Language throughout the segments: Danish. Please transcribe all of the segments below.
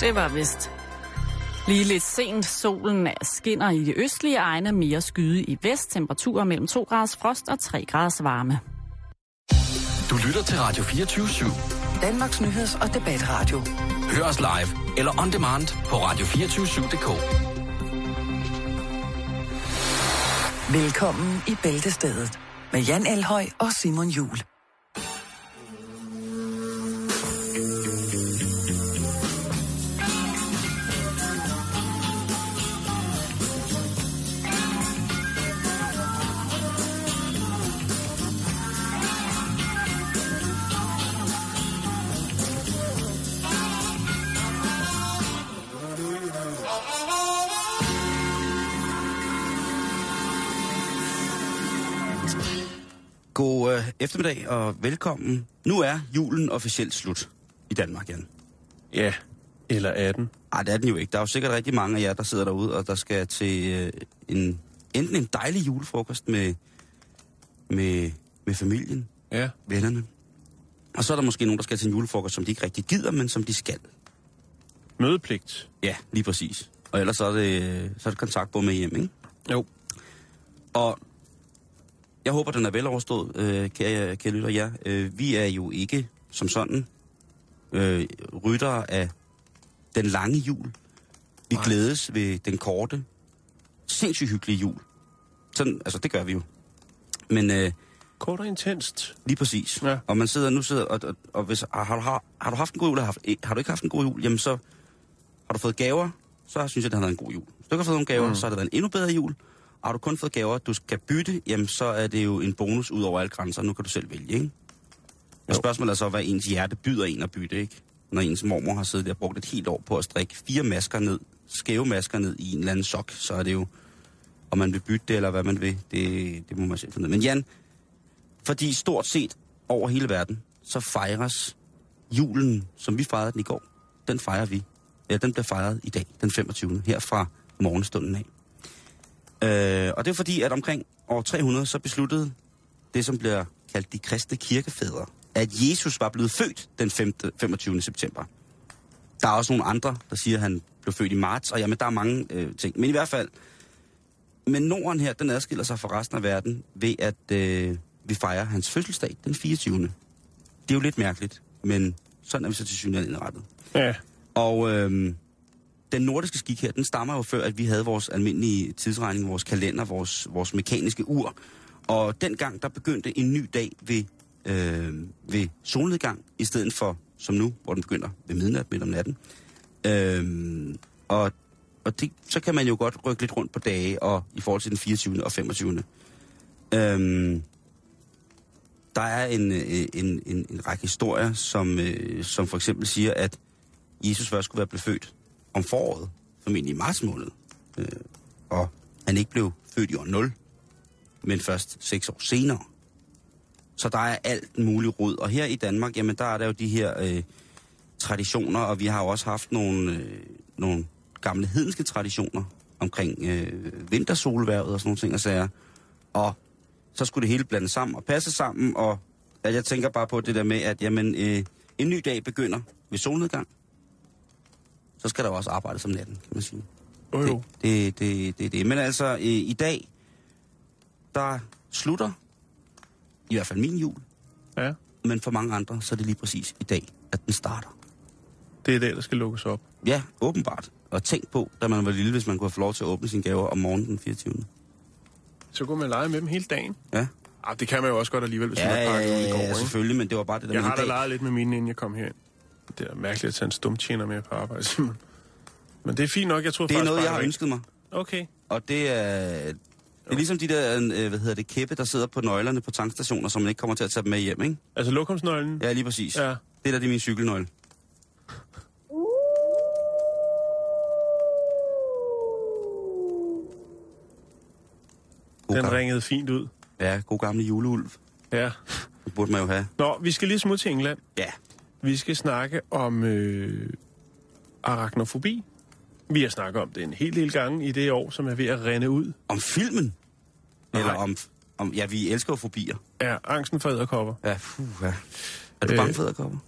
Det var vist lige lidt sent. Solen skinner i de østlige egne, mere skyde i vest. Temperaturer mellem 2 graders frost og 3 graders varme. Du lytter til Radio 24 /7. Danmarks Nyheds- og Debatradio. Hør os live eller on demand på radio247.dk. Velkommen i Bæltestedet med Jan Elhøj og Simon Jul. Eftermiddag og velkommen. Nu er julen officielt slut i Danmark, Jan. Ja, eller 18. Ej, det er den jo ikke. Der er jo sikkert rigtig mange af jer, der sidder derude, og der skal til øh, en, enten en dejlig julefrokost med, med, med familien, Ja. vennerne. Og så er der måske nogen, der skal til en julefrokost, som de ikke rigtig gider, men som de skal. Mødepligt. Ja, lige præcis. Og ellers så er det, så er det kontaktbord med hjem, ikke? Jo. Og jeg håber, den er vel overstået, øh, kære, kære lytter jer. Øh, vi er jo ikke som sådan øh, ryttere af den lange jul. Vi Nej. glædes ved den korte, sindssygt hyggelige jul. Sådan, altså det gør vi jo. Men øh, Kort og intenst. lige præcis. Ja. Og man sidder nu sidder, og, og, og hvis, har, har, du, har, har du haft en god jul, har, har du ikke haft en god jul, jamen så har du fået gaver, så synes jeg, det har været en god jul. Hvis du ikke har fået nogle gaver, mm. så har det været en endnu bedre jul. Har du kun fået gaver, du skal bytte, jamen så er det jo en bonus ud over alle grænser. Nu kan du selv vælge, ikke? Og spørgsmålet er så, hvad ens hjerte byder en at bytte, ikke? Når ens mormor har siddet der og brugt et helt år på at strikke fire masker ned, skæve masker ned i en eller anden sok, så er det jo, om man vil bytte det, eller hvad man vil, det, det må man selv finde ud. Men Jan, fordi stort set over hele verden, så fejres julen, som vi fejrede den i går, den fejrer vi. Ja, den bliver fejret i dag, den 25. her fra morgenstunden af. Øh, og det er fordi, at omkring år 300, så besluttede det, som bliver kaldt de kristne kirkefædre, at Jesus var blevet født den 5. 25. september. Der er også nogle andre, der siger, at han blev født i marts, og jamen, der er mange øh, ting. Men i hvert fald, men Norden her, den adskiller sig fra resten af verden ved, at øh, vi fejrer hans fødselsdag den 24. Det er jo lidt mærkeligt, men sådan er vi så til synligheden indrettet. Ja. Og øhm, den nordiske skik her, den stammer jo før, at vi havde vores almindelige tidsregning, vores kalender, vores, vores mekaniske ur. Og dengang, der begyndte en ny dag ved, øh, ved solnedgang, i stedet for som nu, hvor den begynder ved midnat midt om natten. Øh, og og det, så kan man jo godt rykke lidt rundt på dage, og i forhold til den 24. og 25. Øhm, der er en, øh, en, en, en række historier, som, øh, som for eksempel siger, at Jesus først skulle være blevet født om foråret, formentlig i marts måned. Øh, og han ikke blev født i år 0, men først seks år senere. Så der er alt muligt rod. Og her i Danmark, jamen der er der jo de her øh, traditioner, og vi har jo også haft nogle, øh, nogle gamle hedenske traditioner omkring øh, vintersolværvet og sådan nogle ting og sager. Og så skulle det hele blande sammen og passe sammen, og at jeg tænker bare på det der med, at jamen, øh, en ny dag begynder ved solnedgang. Så skal der jo også arbejde som natten, kan man sige. Jo, jo. Det, det, det, det, det. Men altså, øh, i dag, der slutter i hvert fald min jul, Ja. men for mange andre, så er det lige præcis i dag, at den starter. Det er der, der skal lukkes op. Ja, åbenbart. Og tænk på, da man var lille, hvis man kunne få lov til at åbne sine gaver om morgenen den 24. Så kunne man lege med dem hele dagen. Ja, Ah, det kan man jo også godt alligevel, hvis ja, man ja, har pakket ud i ja, går, ja, ikke? selvfølgelig, men det var bare det der Jeg har da dag. leget lidt med mine, inden jeg kom herind. Det er mærkeligt at tage en stumtjener med på arbejde, Simon. Men det er fint nok, jeg tror Det er faktisk noget, jeg har er ønsket mig. Okay. Og det er, det er ligesom de der, øh, hvad hedder det, kæppe, der sidder på nøglerne på tankstationer, som man ikke kommer til at tage dem med hjem, ikke? Altså lokumsnøglen? Ja, lige præcis. Ja. Det der, det er min cykelnøgle. Den gamle, ringede fint ud. ja, god gamle juleulv. Ja. Det burde man jo have. Nå, vi skal lige smutte til England. Ja, Vi skal snakke om øh, arachnofobi. Vi har snakket om det en hel del gange i det år, som er ved at rende ud. om filmen. Nej. Eller om, om, ja, vi elsker jo fobier. Er angsten for æderkopper. Ja, puh, ja. Er du Øh. bange for æderkopper?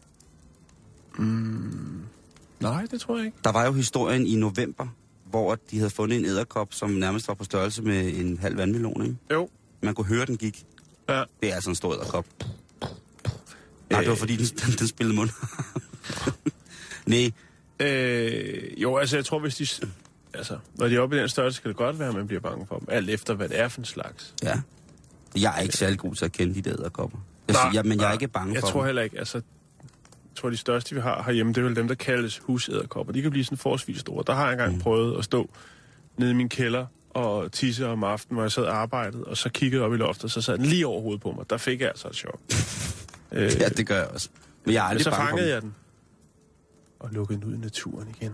Nej, Nej, det tror jeg ikke. Der var jo historien i november, hvor de havde fundet en æderkop, som nærmest var på størrelse med en halv vandmelon, ikke? Jo. Man kunne høre, den gik. Ja. Det er altså en stor æderkop. Nej, det var fordi, den, den, den spillede mund. Nej, Øh, jo, altså jeg tror, hvis de... Altså, når de er oppe i den størrelse, kan det godt være, at man bliver bange for dem. Alt efter, hvad det er for en slags. ja. Jeg er ikke særlig god til at kende de der æderkopper. Jeg Nej, siger, men jeg er ikke bange Jeg for tror dem. heller ikke, altså... Jeg tror, de største, vi har herhjemme, det er vel dem, der kaldes husæderkopper. De kan blive sådan forholdsvis store. Der har jeg engang mm. prøvet at stå nede i min kælder og tisse om aftenen, hvor jeg sad og arbejdede, og så kiggede op i loftet, og så sad den lige over hovedet på mig. Der fik jeg altså et chok. øh, Ja, det gør jeg også. Men jeg er aldrig så fangede jeg den. Og lukkede den ud i naturen igen.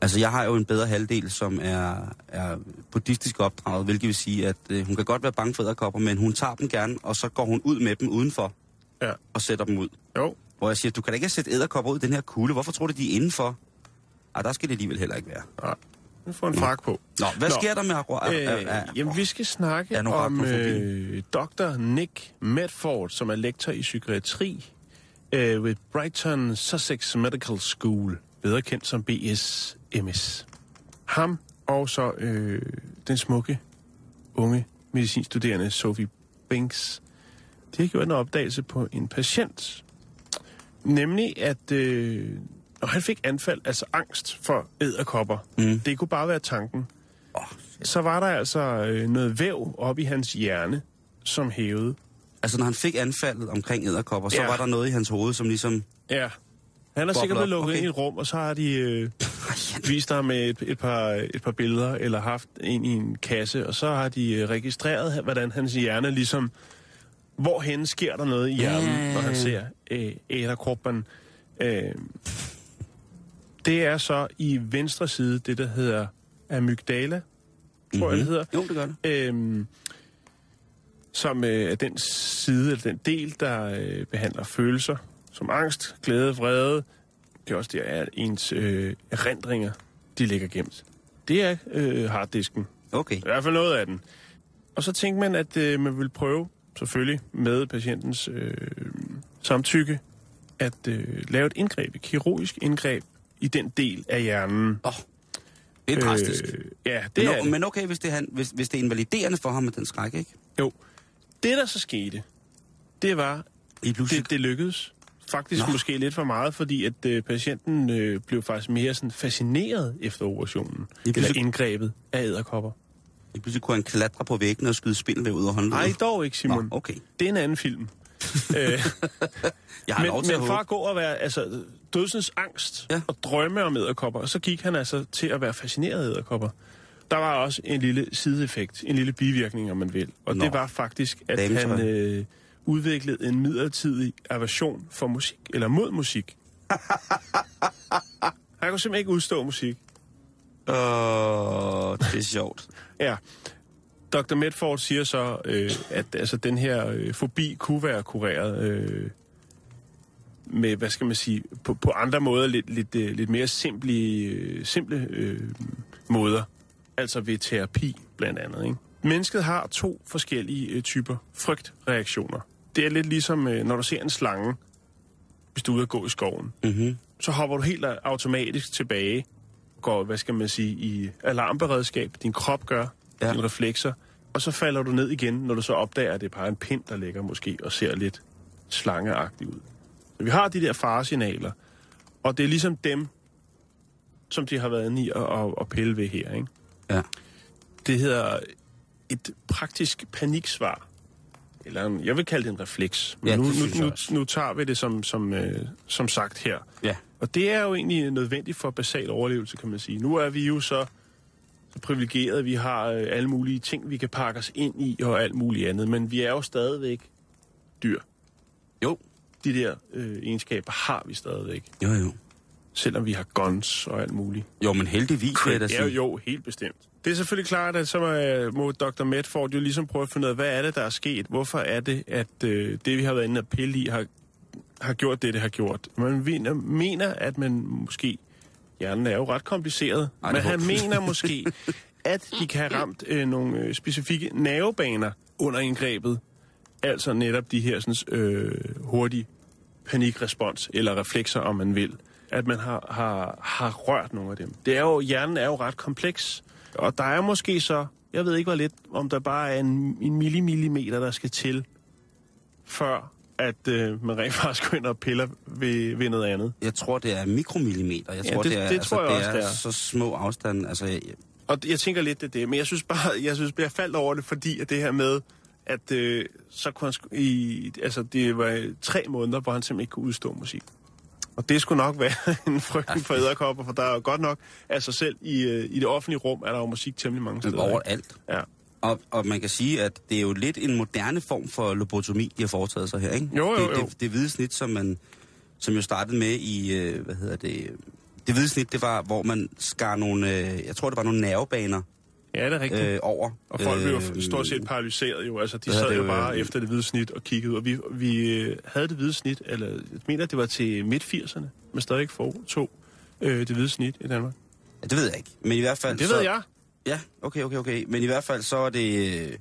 Altså, jeg har jo en bedre halvdel, som er, er buddhistisk opdraget, hvilket vil sige, at øh, hun kan godt være bange for æderkopper, men hun tager dem gerne, og så går hun ud med dem udenfor Ja. og sætter dem ud. Jo, Hvor jeg siger, du kan da ikke sætte æderkopper ud i den her kugle. Hvorfor tror du, de er indenfor? Ej, der skal det alligevel heller ikke være. nej. Nu får en frak på. Nå, hvad Nå. sker der med agro... Øh, jamen, vi skal snakke om øh, Dr. Nick Medford, som er lektor i psykiatri øh, ved Brighton Sussex Medical School, bedre kendt som BSMS. Ham og så øh, den smukke, unge medicinstuderende Sophie Banks. De har gjort en opdagelse på en patient. Nemlig, at øh, når han fik anfald, altså angst for æderkopper, mm. det kunne bare være tanken, så var der altså øh, noget væv op i hans hjerne, som hævede. Altså, når han fik anfaldet omkring æderkopper, så Ja. var der noget i hans hoved, som ligesom... Ja. Han er sikkert blevet lukket Okay. ind i et rum, og så har de øh, vist ham med et, et, par, et par billeder, eller haft en i en kasse, og så har de øh, registreret, hvordan hans hjerne ligesom... Hvorhen sker der noget i hjernen, når han ser øh, æderkroppen. Øh, det er så i venstre side, det der hedder amygdala, tror jeg det hedder. Jo, det gør det. øhm, som øh, er den side, eller den del, der øh, behandler følelser, som angst, glæde, vrede. Det er også der, at ens øh, erindringer, de ligger gemt. Det er øh, harddisken. Okay. I hvert fald noget af den. Og så tænkte man, at øh, man ville prøve, selvfølgelig med patientens øh, samtykke, at øh, lave et indgreb, et kirurgisk indgreb i den del af hjernen. Åh, det er drastisk. Øh, ja, det men, er det. men okay, hvis det, er han, hvis, hvis det er invaliderende for ham med den skræk, ikke? Jo. Det, der så skete, det var, det, det lykkedes. Faktisk Nå. Måske lidt for meget, fordi at øh, patienten øh, blev faktisk mere sådan fascineret efter operationen. Lige Eller indgrebet af æderkopper. I pludselig kunne han klatre på væggene og skyde spindelvæv ud af håndledet. Nej, dog ikke, Simon. Nå, okay. Det er en anden film. Øh, Jeg har lov men til men at håbe. at gå og være altså, dødsens angst Ja. og drømme om æderkopper, så gik han altså til at være fascineret af æderkopper. Der var også en lille sideeffekt, en lille bivirkning, om man vil. Og Nå. det var faktisk, at Dametøj. han øh, udviklede en midlertidig aversion for musik, eller mod musik. han kunne simpelthen ikke udstå musik. Åh, det er sjovt. Ja. Dr. Medford siger så, øh, at altså, den her øh, fobi kunne være kureret øh, med, hvad skal man sige, på, på andre måder, lidt, lidt, øh, lidt mere simple, øh, simple øh, måder. Altså ved terapi, blandt andet. Ikke? Mennesket har to forskellige øh, typer frygtreaktioner. Det er lidt ligesom, øh, når du ser en slange, hvis du er ude at gå i skoven. Mm-hmm. Så hopper du helt automatisk tilbage, går, hvad skal man sige, i alarmberedskab. Din krop gør, Ja. dine reflekser. Og så falder du ned igen, når du så opdager, at det er bare en pind, der ligger måske og ser lidt slangeagtig ud. Så vi har de der faresignaler, og det er ligesom dem, som de har været inde i at, at, at pille ved her. Ikke? Ja. Det hedder et praktisk paniksvar. Eller en, jeg vil kalde det en refleks. Men Ja, nu, nu, nu, nu tager vi det som, som, øh, som sagt her. Ja. Og det er jo egentlig nødvendigt for basal overlevelse, kan man sige. Nu er vi jo så privilegerede, vi har øh, alle mulige ting, vi kan pakke os ind i og alt muligt andet, men vi er jo stadigvæk dyr. Jo. De der øh, egenskaber har vi stadigvæk, Jo, jo. selvom vi har guns og alt muligt. Jo, men heldigvis vil jeg da Ja, sige. jo, helt bestemt. Det er selvfølgelig klart, at så må, må Dr. Medford jo ligesom prøve at finde ud af, hvad er det, der er sket? Hvorfor er det, at øh, det, vi har været inde og pille i, har, har gjort det, det har gjort? Man mener, mener, at man måske... Hjernen er jo ret kompliceret, Ej, men han mener måske, at de kan have ramt øh, nogle øh, specifikke nervebaner under indgrebet. Altså netop de her sådan, øh, hurtige panikrespons, eller reflekser, om man vil. at man har, har, har rørt nogle af dem. Det er jo, hjernen er jo ret kompleks, og der er måske så, jeg ved ikke hvor lidt, om der bare er en, en millimillimeter, der skal til, før at øh, man rent faktisk går ind og piller ved, ved noget andet. Jeg tror, det er mikromillimeter. Jeg Ja, tror, det- det, er, det tror jeg det også, er, det er. så små afstande. Altså, jeg, Og jeg tænker lidt, det det. Men jeg synes bare, jeg synes, jeg faldt over det, fordi at det her med, at øh, så kunne han, i, altså det var tre måneder, hvor han simpelthen ikke kunne udstå musik. Og det skulle nok være en frygten for æderkopper, for der er jo godt nok sig selv i, øh, i det offentlige rum, er der jo musik temmelig mange steder. ikke? overalt. Ja. Og, og man kan sige, at det er jo lidt en moderne form for lobotomi, de har foretaget sig her, ikke? Jo, jo, det, jo. Det, det hvide snit, som man som jo startede med i, øh, hvad hedder det, det hvide snit, det var, hvor man skar nogle, øh, jeg tror, det var nogle nervebaner ja, det er rigtigt. øh, over. Og folk blev Øh, stort set paralyseret jo. Altså, de sad jo det, bare øh, efter det hvide snit og kiggede. Og vi, vi havde det hvide snit, eller jeg mener, det var til midt-80'erne, men stadig for to øh, det hvide snit i Danmark. Ja, det ved jeg ikke. Men i hvert fald... Det så, ved jeg. Ja, okay, okay, okay. Men i hvert fald så er det... øh,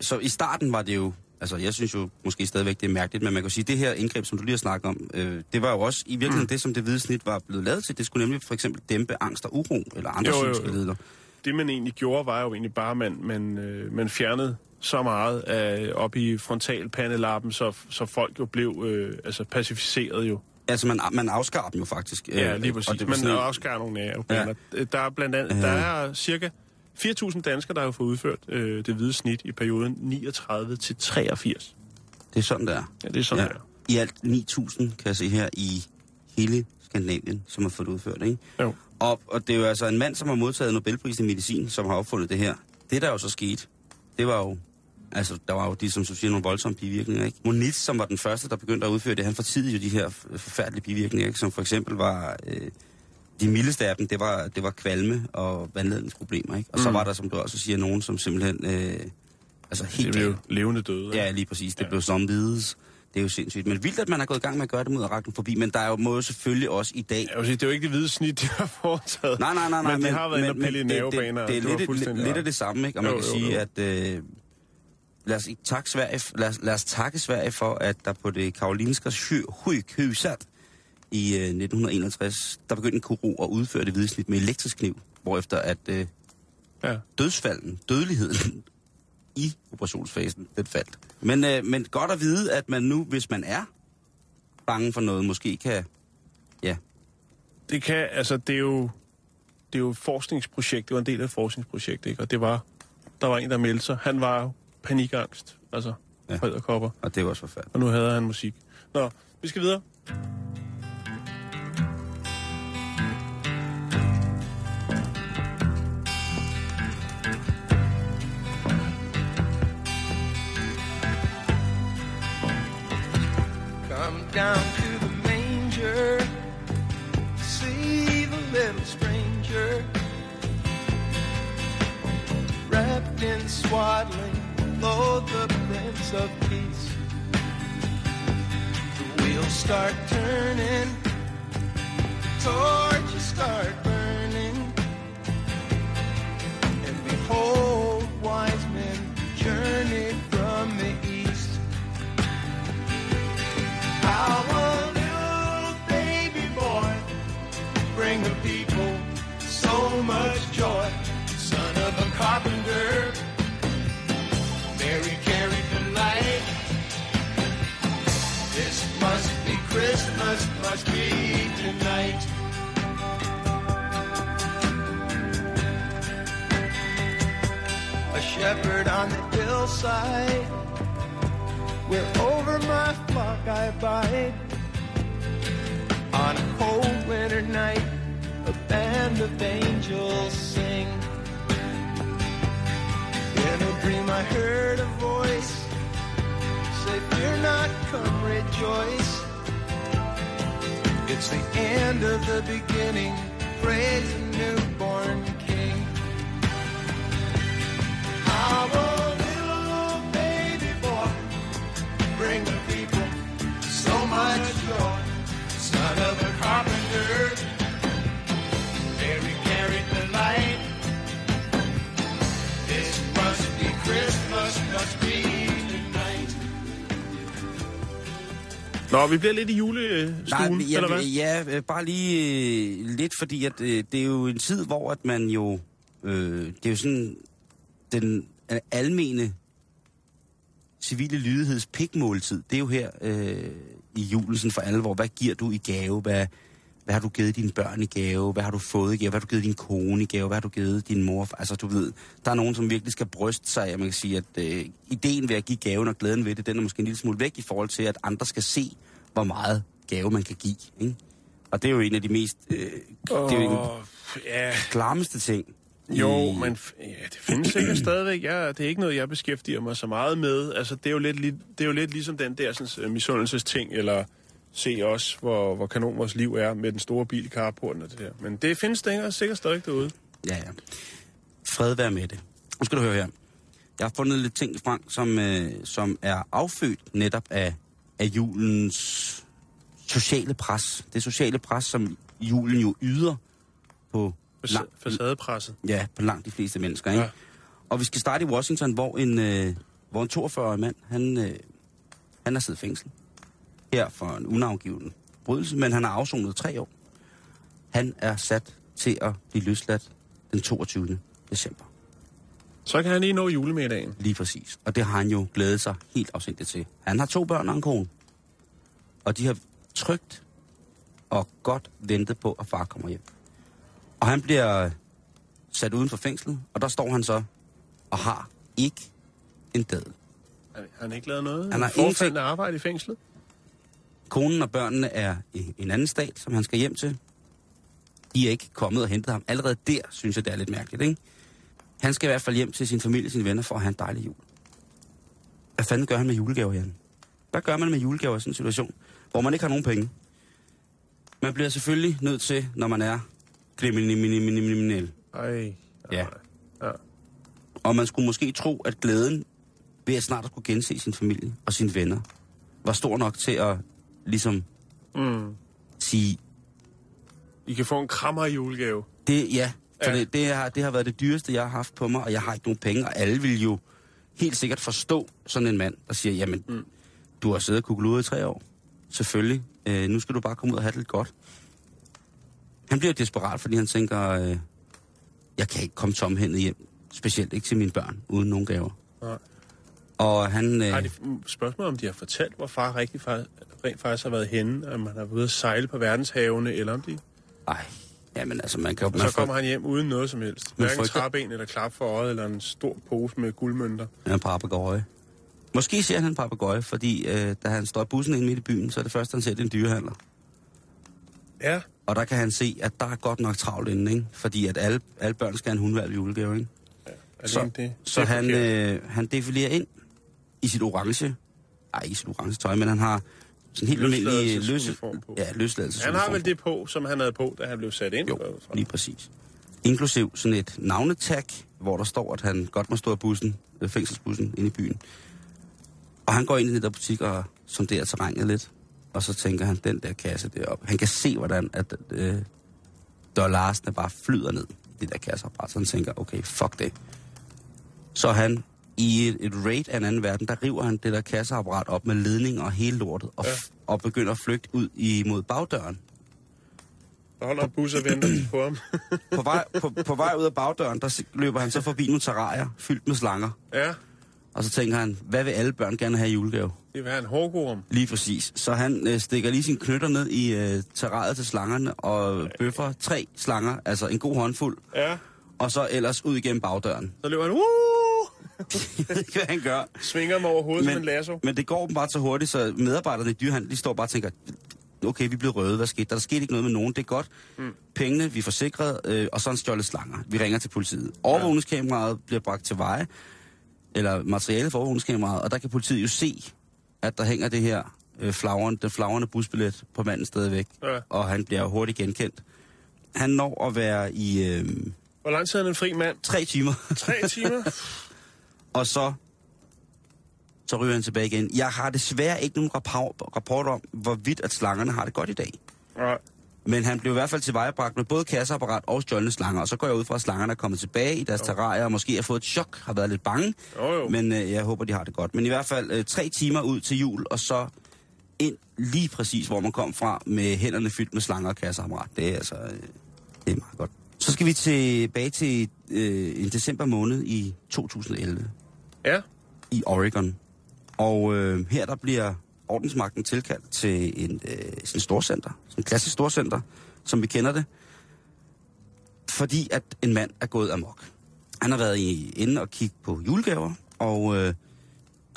Så i starten var det jo... Altså, jeg synes jo måske stadigvæk, det er mærkeligt, men man kan sige, det her indgreb, som du lige har snakket om, øh, det var jo også i virkeligheden mm. det, som det hvide snit var blevet lavet til. Det skulle nemlig for eksempel dæmpe angst og uro, eller andre psykiske lidelser. det man egentlig gjorde, var jo egentlig bare, at man, man, øh, man fjernede så meget af, op i frontalpandelappen, så, så folk jo blev øh, altså pacificeret jo. Altså, man, man afskar dem jo faktisk. Ja, Øh, lige og præcis. det var Man sådan afskar nogle nervebaner. Ja. Der er blandt andet, der er cirka 4.000 danskere, der har fået udført øh, det hvide snit i perioden 39 til 83. Det er sådan, der er. Ja, det er sådan, ja. ja. I alt 9.000, kan jeg se her, i hele Skandinavien, som har fået det udført, ikke? Jo. Og, og det er jo altså en mand, som har modtaget Nobelprisen i medicin, som har opfundet det her. Det, der jo så skete, det var jo... Altså, der var jo de, som så siger, nogle voldsomme bivirkninger, ikke? Moniz, som var den første, der begyndte at udføre det, han fortidede jo de her forfærdelige bivirkninger, ikke? Som for eksempel var... Øh, de mildeste af dem, det var, det var kvalme og vandledningsproblemer, ikke? Og så Mm. var der, som du også siger, nogen, som simpelthen... Øh, altså Det helt blev galt. levende døde. Ja, lige præcis. Det Ja. blev zombies. Det er jo sindssygt. Men vildt, at man er gået i gang med at gøre det mod arachnofobi, men der er jo, må jo selvfølgelig også i dag... Jeg vil sige, det er jo ikke det hvide snit, de har foretaget. Nej, nej, nej, nej. Men de har været inde og pille i det, det, nervebaner. det, det, var er lidt, lidt, af det samme, ikke? Og man Jo, kan jo, sige, jo. at... Øh, lad, os, ikke takke Sverige, lad, os, lad os takke Sverige for, at der på det karolinske sygehusat i øh, 1961, der begyndte en kuro at udføre det hvide snit med elektrisk kniv, hvorefter at øh, Ja. dødsfalden, dødeligheden i operationsfasen, den faldt. Men, øh, men godt at vide, at man nu, hvis man er bange for noget, måske kan... Ja, Det kan, altså, det er jo, det er jo et forskningsprojekt. Det var en del af et forskningsprojekt, ikke? Og det var, der var en, der meldte sig. Han var panikangst, altså, Ja. ja. kopper. og det var også forfærdeligt. Og nu havde han musik. Nå, vi skal videre. Come down to the manger, see the little stranger, wrapped in swaddling, lo the Prince of Peace. The wheels start turning, the torches start burning, and behold, tonight. A shepherd on the hillside where over my flock I abide. On a cold winter night, a band of angels sing. In a dream I heard a voice say, Fear not, come rejoice. It's the end of the beginning. Praise the newborn King. A little baby boy bring the people so much joy. Son of a carpenter, Mary carried the light. This must be Christmas, must be Nå, vi bliver lidt i julestuen, Nej, men eller hvad? ja, ja, øh, bare lige øh, lidt, fordi at, øh, det er jo en tid, hvor at man jo... Øh, det er jo sådan den øh, almene civile lydigheds pikmåltid. Det er jo her øh, i julen sådan for alvor. Hvad giver du i gave? Hvad, hvad har du givet dine børn i gave? Hvad har du fået i gave? Hvad har du givet din kone i gave? Hvad har du givet din mor? Altså, du ved, der er nogen, som virkelig skal bryste sig. af, man kan sige, at øh, ideen ved at give gaven og glæden ved det, den er måske en lille smule væk i forhold til, at andre skal se, hvor meget gave man kan give. Ikke? Og det er jo en af de mest... Øh, det er jo en ja, klammeste ting. jo, men ja, det findes sikkert stadigvæk. Ja, det er ikke noget, jeg beskæftiger mig så meget med. Altså, det er jo lidt, li- det er jo lidt ligesom den der sådan, uh, misundelsesting, eller se os, hvor, hvor kanon vores liv er med den store bil i carporten og det der. Men det findes sikkert, sikkert stadig derude. Ja, ja. Fred være med det. Nu skal du høre her. Jeg har fundet lidt ting frem, som, øh, som er affødt netop af, af julens sociale pres. Det sociale pres, som julen jo yder på, lang, Facadepresset. ja, på langt de fleste mennesker. Ikke? Ja. Og vi skal starte i Washington, hvor en, øh, hvor en 42-årig mand, han, øh, han er siddet i fængsel. Her for en unavgiven brydelse, men han har afsonet tre år. Han er sat til at blive løsladt den 22. december. Så kan han lige nå julemiddagen. Lige præcis. Og det har han jo glædet sig helt afsindigt til. Han har to børn og en kone. Og de har trygt og godt ventet på, at far kommer hjem. Og han bliver sat uden for fængslet, og der står han så og har ikke en dadel. Han, har ikke lavet noget Han har forfaldende arbejde i fængslet. Konen og børnene er i en anden stat, som han skal hjem til. De er ikke kommet og hentet ham. Allerede der synes jeg, det er lidt mærkeligt, ikke? Han skal i hvert fald hjem til sin familie og sine venner for at have en dejlig jul. Hvad fanden gør han med julegaver, Jan? Hvad gør man med julegaver i sådan en situation, hvor man ikke har nogen penge? Man bliver selvfølgelig nødt til, når man er kriminel. Ej. Ja. ja. Og man skulle måske tro, at glæden ved at snart at skulle gense sin familie og sine venner, var stor nok til at ligesom Mm. sige, I kan få en krammer i julegave. Det, ja, for Ja. Det, det, har, det har været det dyreste, jeg har haft på mig, og jeg har ikke nogen penge, og alle vil jo helt sikkert forstå sådan en mand, der siger, jamen, mm. du har siddet og kuglet i tre år. Selvfølgelig. Øh, nu skal du bare komme ud og have det lidt godt. Han bliver desperat, fordi han tænker, øh, jeg kan ikke komme tomhændet hjem. Specielt ikke til mine børn, uden nogen gaver. Nej. Og han... Øh, Har de spørgsmål, om de har fortalt, hvor far rigtig fa- rent faktisk har været henne, om han har været ude at sejle på verdenshavene, eller om de... ej, jamen altså, man kan. Og Man så kommer han hjem uden noget som helst. Hverken frygter- træben eller klap for øjet, eller en stor pose med guldmønter. Ja, en papegøje. Måske ser han en papegøje, fordi øh, da han står i bussen inde midt i byen, så er det første, han ser, det er en dyrehandler. Ja. Og der kan han se, at der er godt nok travlt inde, ikke? Fordi at alle, alle børn skal have en hundvalg i julegave, ikke? Er Så, det, så det han, øh, han defilerer ind i sit orange, ej, ikke sit orange tøj, men han har sådan helt almindelig løs, ja, løsladelse. Han har vel det på, som han havde på, da han blev sat ind? Jo, fra. lige præcis. Inklusiv sådan et navnetag, hvor der står, at han godt må stå i bussen, øh, fængselsbussen inde i byen. Og han går ind i den der butik og sonderer terrænet lidt. Og så tænker han, den der kasse deroppe. Han kan se, hvordan at, øh, dollarsene bare flyder ned i det der kasseapparat. Så han tænker, okay, fuck det. Så han i et, et raid af en anden verden, der river han det der kasseapparat op med ledninger og hele lortet, og, Ja. og begynder at flygte ud imod bagdøren. Der holder en bus og venter på ham. På vej, på, på vej ud af bagdøren, der løber han så forbi nogle terrarier fyldt med slanger. ja, Og så tænker han, hvad vil alle børn gerne have i julegave? det vil have en hårdgorm. Lige præcis. Så han øh, stikker lige sin knytter ned i øh, terrariet til slangerne og bøffer tre slanger, altså en god håndfuld, Ja. og så ellers ud igennem bagdøren. Så løber han, uh! Jeg ved ikke, hvad han gør. Svinger ham over hovedet som en Men, lasso. men det går bare så hurtigt, så medarbejderne i dyrhandel, de står bare og tænker, okay, vi blevet røde, hvad skete der? Der skete ikke noget med nogen, det er godt. Mm. Pengene, vi forsikret, øh, og så en stjålet slanger. Vi ringer til politiet. Overvågningskameraet bliver bragt til veje, eller materialet for overvågningskameraet, og der kan politiet jo se, at der hænger det her øh, flagrende, den flagrende busbillet på manden stadigvæk, Ja. og han bliver hurtigt genkendt. Han når at være i øh, Hvor lang tid er han en fri mand? tre timer, Tre timer? og så så ryger han tilbage igen. Jeg har desværre ikke nogen rapport, om, hvorvidt at slangerne har det godt i dag. Nej. Men han blev i hvert fald tilvejebragt med både kasseapparat og stjålne slanger. Og så går jeg ud fra, at slangerne er kommet tilbage i deres terrarier, og måske har fået et chok, har været lidt bange. Jo, jo. Men øh, jeg håber, de har det godt. Men i hvert fald øh, tre timer ud til jul, og så ind lige præcis, hvor man kom fra, med hænderne fyldt med slanger og kasseapparat. Det er altså, øh, det er meget godt. Så skal vi tilbage til øh, en december måned i 2011 Ja. i Oregon. Og øh, her der bliver ordensmagten tilkaldt til en, øh, sådan en storcenter, sådan en klassisk storcenter, som vi kender det, fordi at en mand er gået amok. Han har været i, inde og kigge på julegaver, og øh,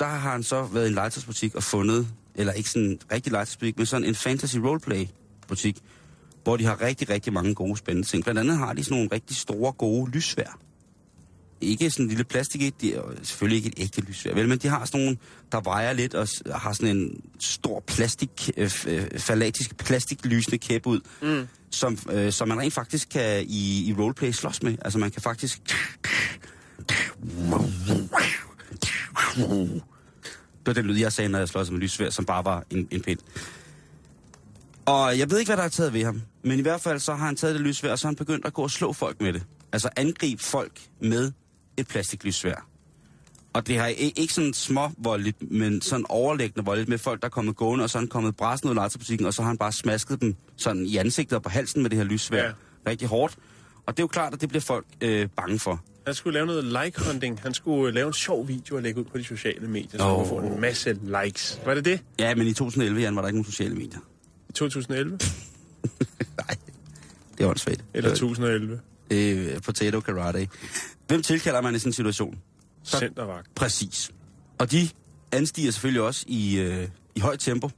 der har han så været i en legetøjsbutik og fundet, eller ikke sådan en rigtig legetøjsbutik, men sådan en fantasy roleplay butik, hvor de har rigtig, rigtig mange gode spændende ting. Blandt andet har de sådan nogle rigtig store, gode lysvær. Ikke sådan en lille plastik et, de er selvfølgelig ikke et ægte lysvær, vel, men de har sådan nogle, der vejer lidt og har sådan en stor plastik, øh, f- øh, falatisk plastiklysende kæp ud, mm. som, øh, som man rent faktisk kan i, i roleplay slås med. Altså man kan faktisk... Det var den lyd, jeg sagde, når jeg slås med lysvær, som bare var en, en pind. Og jeg ved ikke, hvad der er taget ved ham. Men i hvert fald så har han taget det lysvær, og så har han begyndt at gå og slå folk med det. Altså angribe folk med et plastiklysvær. Og det har ikke sådan små voldeligt, men sådan overlæggende voldeligt med folk, der er kommet gående, og så er han kommet bræsen ud af legetøjsbutikken, og så har han bare smasket dem sådan i ansigtet og på halsen med det her lysvær. Ja. Rigtig hårdt. Og det er jo klart, at det bliver folk øh, bange for. Han skulle lave noget like-hunting. Han skulle øh, lave en sjov video og lægge ud på de sociale medier, så oh. han kunne få en masse likes. Var det det? Ja, men i 2011, Jan, var der ikke nogen sociale medier. I 2011? Nej, det er åndssvagt. Eller 2011? øh, potato karate. Hvem tilkalder man i sådan en situation? Så- Centervagt. Præcis. Og de anstiger selvfølgelig også i, øh, i højt tempo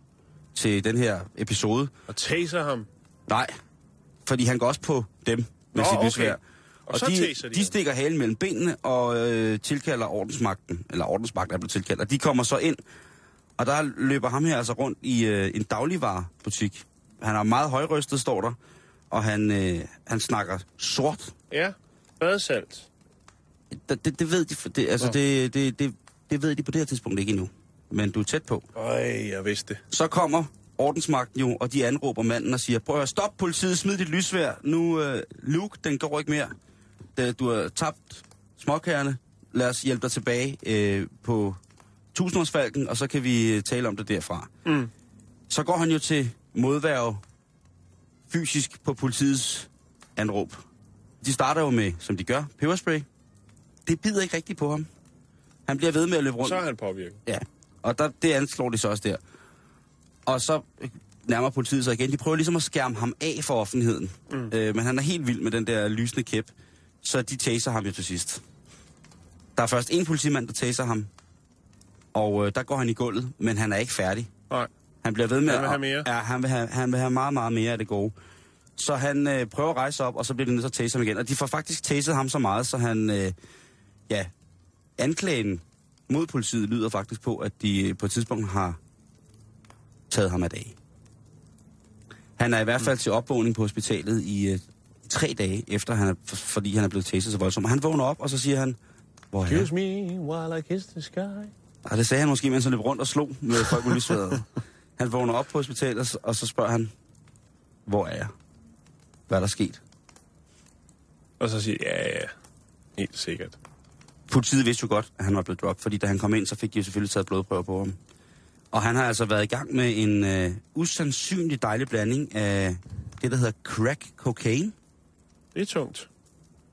til den her episode. Og taser ham. Nej, fordi han går også på dem med Nå, sit okay. lysvær. Og så de, taser de de stikker halen mellem benene og øh, tilkalder ordensmagten, eller ordensmagten er blevet tilkaldt, og de kommer så ind, og der løber ham her altså rundt i øh, en dagligvarebutik. Han er meget højrystet, står der, og han, øh, han snakker sort. Ja. Badesalt. Det, det, ved de, det, altså det, det, det, det ved de på det her tidspunkt ikke endnu. Men du er tæt på. Øj, jeg vidste det. Så kommer ordensmagten jo, og de anråber manden og siger, prøv at stop politiet, smid dit lysvær. Nu, øh, Luke, den går ikke mere. Da du har tabt småkærne. Lad os hjælpe dig tilbage øh, på tusindårsfalken, og så kan vi øh, tale om det derfra. Mm. Så går han jo til modværge fysisk på politiets anråb. De starter jo med, som de gør, peberspray. Det bider ikke rigtigt på ham. Han bliver ved med at løbe rundt. Så er han påvirket. Ja, og der, det anslår de så også der. Og så øh, nærmer politiet sig igen. De prøver ligesom at skærme ham af for offentligheden. Mm. Øh, men han er helt vild med den der lysende kæp. Så de taser ham jo til sidst. Der er først en politimand, der taser ham. Og øh, der går han i gulvet, men han er ikke færdig. Nej. Han bliver ved med Han vil at- have mere. Ja, han vil have, han vil have meget, meget mere af det gode. Så han øh, prøver at rejse op, og så bliver de nødt til at tase ham igen. Og de får faktisk taset ham så meget, så han... Øh, ja, anklagen mod politiet lyder faktisk på, at de øh, på et tidspunkt har taget ham af dag. Han er i hvert fald til opvågning på hospitalet i øh, tre dage, efter han er, for, fordi han er blevet taset så voldsomt. Han vågner op, og så siger han, hvor er? Excuse me while I kiss the sky. Og det sagde han måske, mens han løb rundt og slog med folk med lysværet. Han vågner op på hospitalet, og så- og så spørger han, hvor er jeg? Hvad er der sket? Og så siger jeg, ja, ja, helt sikkert. Politiet vidste jo godt, at han var blevet droppet, fordi da han kom ind, så fik de jo selvfølgelig taget blodprøver på ham. Og han har altså været i gang med en øh, usandsynlig dejlig blanding af det, der hedder crack cocaine. Det er tungt.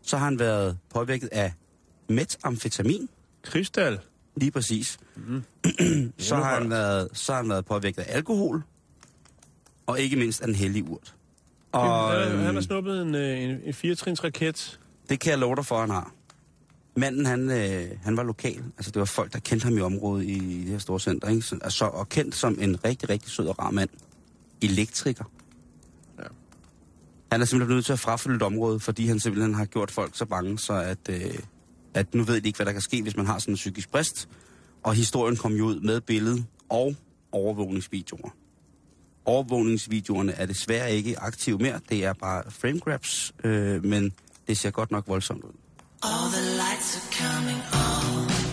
Så har han været påvirket af metamfetamin, Krystal. lige præcis. Mhm. så, har han været, så har han været påvirket af alkohol, og ikke mindst af en hellig urt. Og, han, han har øhm, snuppet en, øh, en, en firetrins raket. Det kan jeg love dig for, han har. Manden, han, øh, han var lokal. Altså, det var folk, der kendte ham i området i det her store center. Ikke? Så, altså, og kendt som en rigtig, rigtig sød og rar mand. Elektriker. Ja. Han er simpelthen nødt til at frafylde et område, fordi han simpelthen har gjort folk så bange, så at, øh, at nu ved de ikke, hvad der kan ske, hvis man har sådan en psykisk brist. Og historien kom jo ud med billede og overvågningsvideoer. Overvågningsvideoerne er desværre ikke aktive mere. Det er bare frame grabs, øh, men det ser godt nok voldsomt ud. All the lights are coming on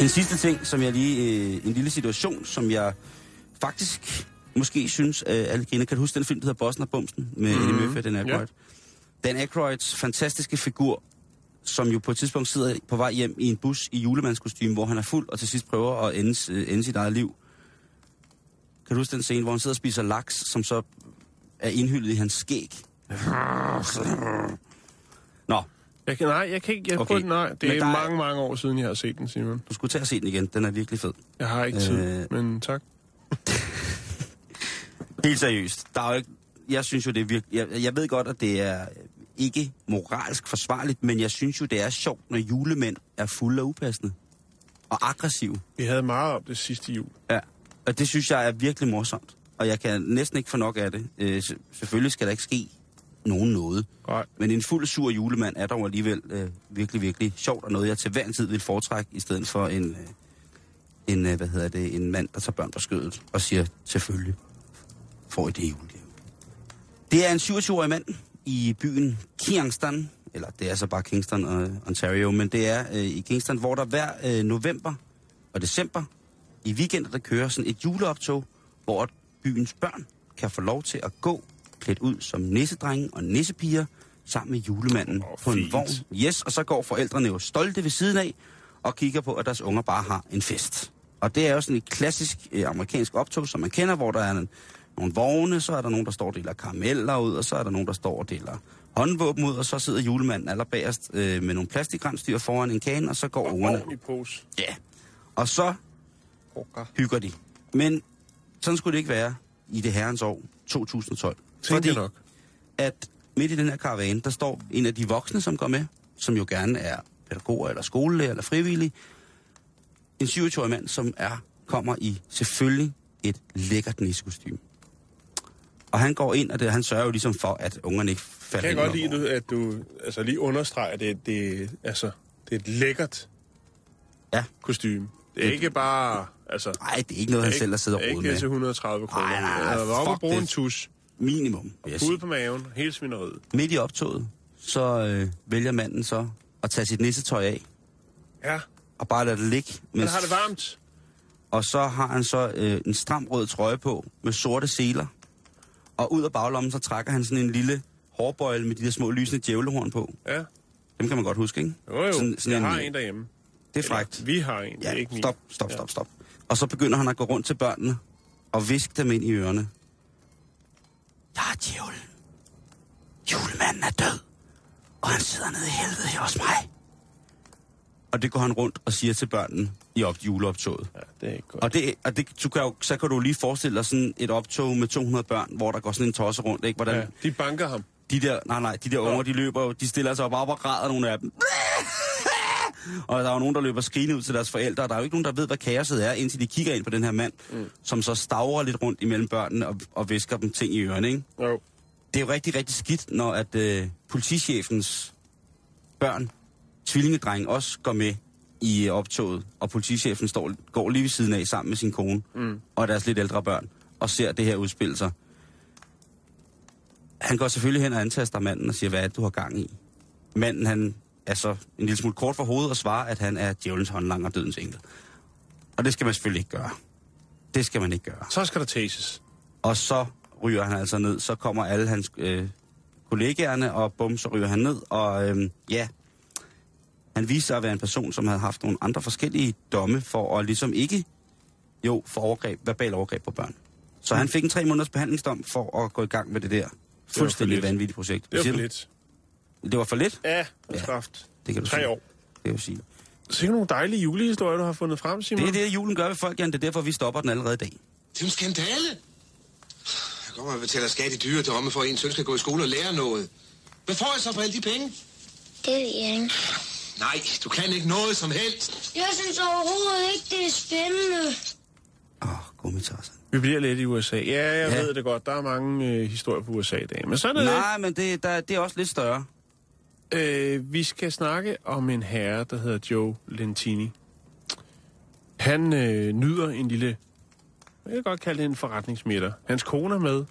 En sidste ting, som jeg lige... Øh, en lille situation, som jeg faktisk måske synes, øh, alle griner. Kan du huske den film, der hedder Bossen og Bumsen? Med mm-hmm. Eddie Murphy og Dan Aykroyd? Ja. Dan Aykroyds fantastiske figur, som jo på et tidspunkt sidder på vej hjem i en bus i julemandskostyme, hvor han er fuld og til sidst prøver at ende, øh, ende sit eget liv. Kan du huske den scene, hvor han sidder og spiser laks, som så er indhyllet i hans skæg? Nå, Jeg kan, nej, jeg kan ikke. Jeg Okay. okay. nej, det Men er der er- mange, mange år siden, jeg har set den, Simon. du skulle tage og se den igen. Den er virkelig fed. Jeg har ikke tid, Øh. men tak. Helt seriøst. Der er jo ikke, jeg synes jo, det er virkelig... Jeg, jeg ved godt, at det er ikke moralsk forsvarligt, men jeg synes jo, det er sjovt, når julemænd er fulde og upassende. Og aggressive. Vi havde meget om det sidste jul. Ja. Og det synes jeg er virkelig morsomt. Og jeg kan næsten ikke få nok af det. Øh, se- selvfølgelig skal der ikke ske nogen noget. Nej. Men en fuld sur julemand er dog alligevel øh, virkelig, virkelig sjovt, og noget jeg til hver en tid vil foretrække, i stedet for en, øh, en, øh, hvad hedder det, en mand, der tager børn på skødet og siger, selvfølgelig får I det julegave. Det er en 27-årig mand i byen Kingston, eller det er så bare Kingston og Ontario, men det er øh, i Kingston, hvor der hver øh, november og december i weekender, der kører sådan et juleoptog, hvor byens børn kan få lov til at gå klædt ud som nissedrenge og nissepiger sammen med julemanden Åh, på en fint. vogn. Yes, og så går forældrene jo stolte ved siden af og kigger på, at deres unger bare har en fest. Og det er jo sådan et klassisk øh, amerikansk optog, som man kender, hvor der er en, nogle vogne, så er der nogen, der står og deler karameller ud, og så er der nogen, der står og deler håndvåben ud, og så sidder julemanden allerbagerst øh, med nogle plastikrensdyr foran en kane, og så går ungerne. Ordentlig pose. Ja. Og så hygger de. Men sådan skulle det ikke være i det herrens år 2012. Tænker jeg nok. at midt i den her karavane, der står en af de voksne, som går med, som jo gerne er pædagoger eller skolelærer eller frivillige. En 27-årig mand, som er kommer i selvfølgelig et lækkert nissekostyme. Og han går ind, og det, han sørger jo ligesom for, at ungerne ikke falder Kan jeg godt lide, at du altså, lige understreger, det, det, altså, det er et lækkert Ja. kostume. Det er ikke bare... Altså, Nej, det er ikke noget, han selv har siddet og ikke rodet med. til 130 kroner. Nej, nej, nej, fuck bruge en tus. Minimum. Ude på maven, hele svineriet. Midt i optoget, så øh, vælger manden så at tage sit nissetøj af, Ja, og bare lade det ligge. men mens- har det varmt. Og så har han så øh, en stram rød trøje på med sorte seler. Og ud af baglommen, så trækker han sådan en lille hårbøjle med de der små lysende djævlehorn på. Ja, Dem kan man godt huske, ikke? jo jo. Sådan, sådan jeg har en, en derhjemme. det er frækt. Eller, vi har en, det er Ja, ikke stop, stop, stop, stop. Og så begynder han at gå rundt til børnene og viske dem ind i ørerne. Jeg er djævlen. Julemanden er død. Og han sidder nede i helvede her hos mig. Og det går han rundt og siger til børnene i op juleoptoget. Ja, det er ikke godt. Og, det, og det, du kan jo, så kan du lige forestille dig sådan et optog med 200 børn, hvor der går sådan en tosse rundt, ikke? Hvordan Ja, de banker ham. de der, nej, nej, de der unger, de løber jo, de stiller sig op op og græder, nogle af dem. Og der er jo nogen, der løber skrigende ud til deres forældre, og der er jo ikke nogen, der ved, hvad kaoset er, indtil de kigger ind på den her mand, mm. som så stavrer lidt rundt imellem børnene og, og visker dem ting i ørerne, ikke? Jo. Det er jo rigtig, rigtig skidt, når at øh, politichefens børn, tvillingedreng, også går med i øh, optoget, og politichefen står, går lige ved siden af sammen med sin kone mm. og deres lidt ældre børn, og ser det her udspille sig. Han går selvfølgelig hen og antaster manden og siger, hvad er det, du har gang i? Manden, han er så en lille smule kort for hovedet og svarer, at han er djævelens håndlanger og dødens engel. Og det skal man selvfølgelig ikke gøre. Det skal man ikke gøre. Så skal der tases. Og så ryger han altså ned. Så kommer alle hans øh, kollegaerne, og bum, så ryger han ned. Og øh, ja, han viste sig at være en person, som havde haft nogle andre forskellige domme for at ligesom ikke, jo, for overgreb, verbal overgreb på børn. Så han fik en tre måneders behandlingsdom for at gå i gang med det der fuldstændig vanvittige projekt. Det var Siger for lidt. Det var for lidt? Ja, Ja. ja. kraft. Det kan du Tre sige. år. Det kan du sige. Sikke nogle dejlige julehistorier, du har fundet frem, Simon. Det er det, julen gør ved folk, Jan. Det er derfor, vi stopper den allerede i dag. Det er en skandale. Jeg kommer og betaler skat i dyre domme for, at en søn skal gå i skole og lære noget. Hvad får jeg så for alle de penge? Det ved jeg ikke. Nej, du kan ikke noget som helst. Jeg synes overhovedet ikke, det er spændende. Åh, oh, gummitasser. Vi bliver lidt i USA. Ja, jeg Ja. ja. ved det godt. Der er mange øh, historier på USA i dag. Men sådan er det. Nej, men det, der, det er også lidt større. Øh, vi skal snakke om en herre, der hedder Joe Lentini. Han øh, nyder en lille, jeg kan godt kalde det en forretningsmiddag. Hans kone er med,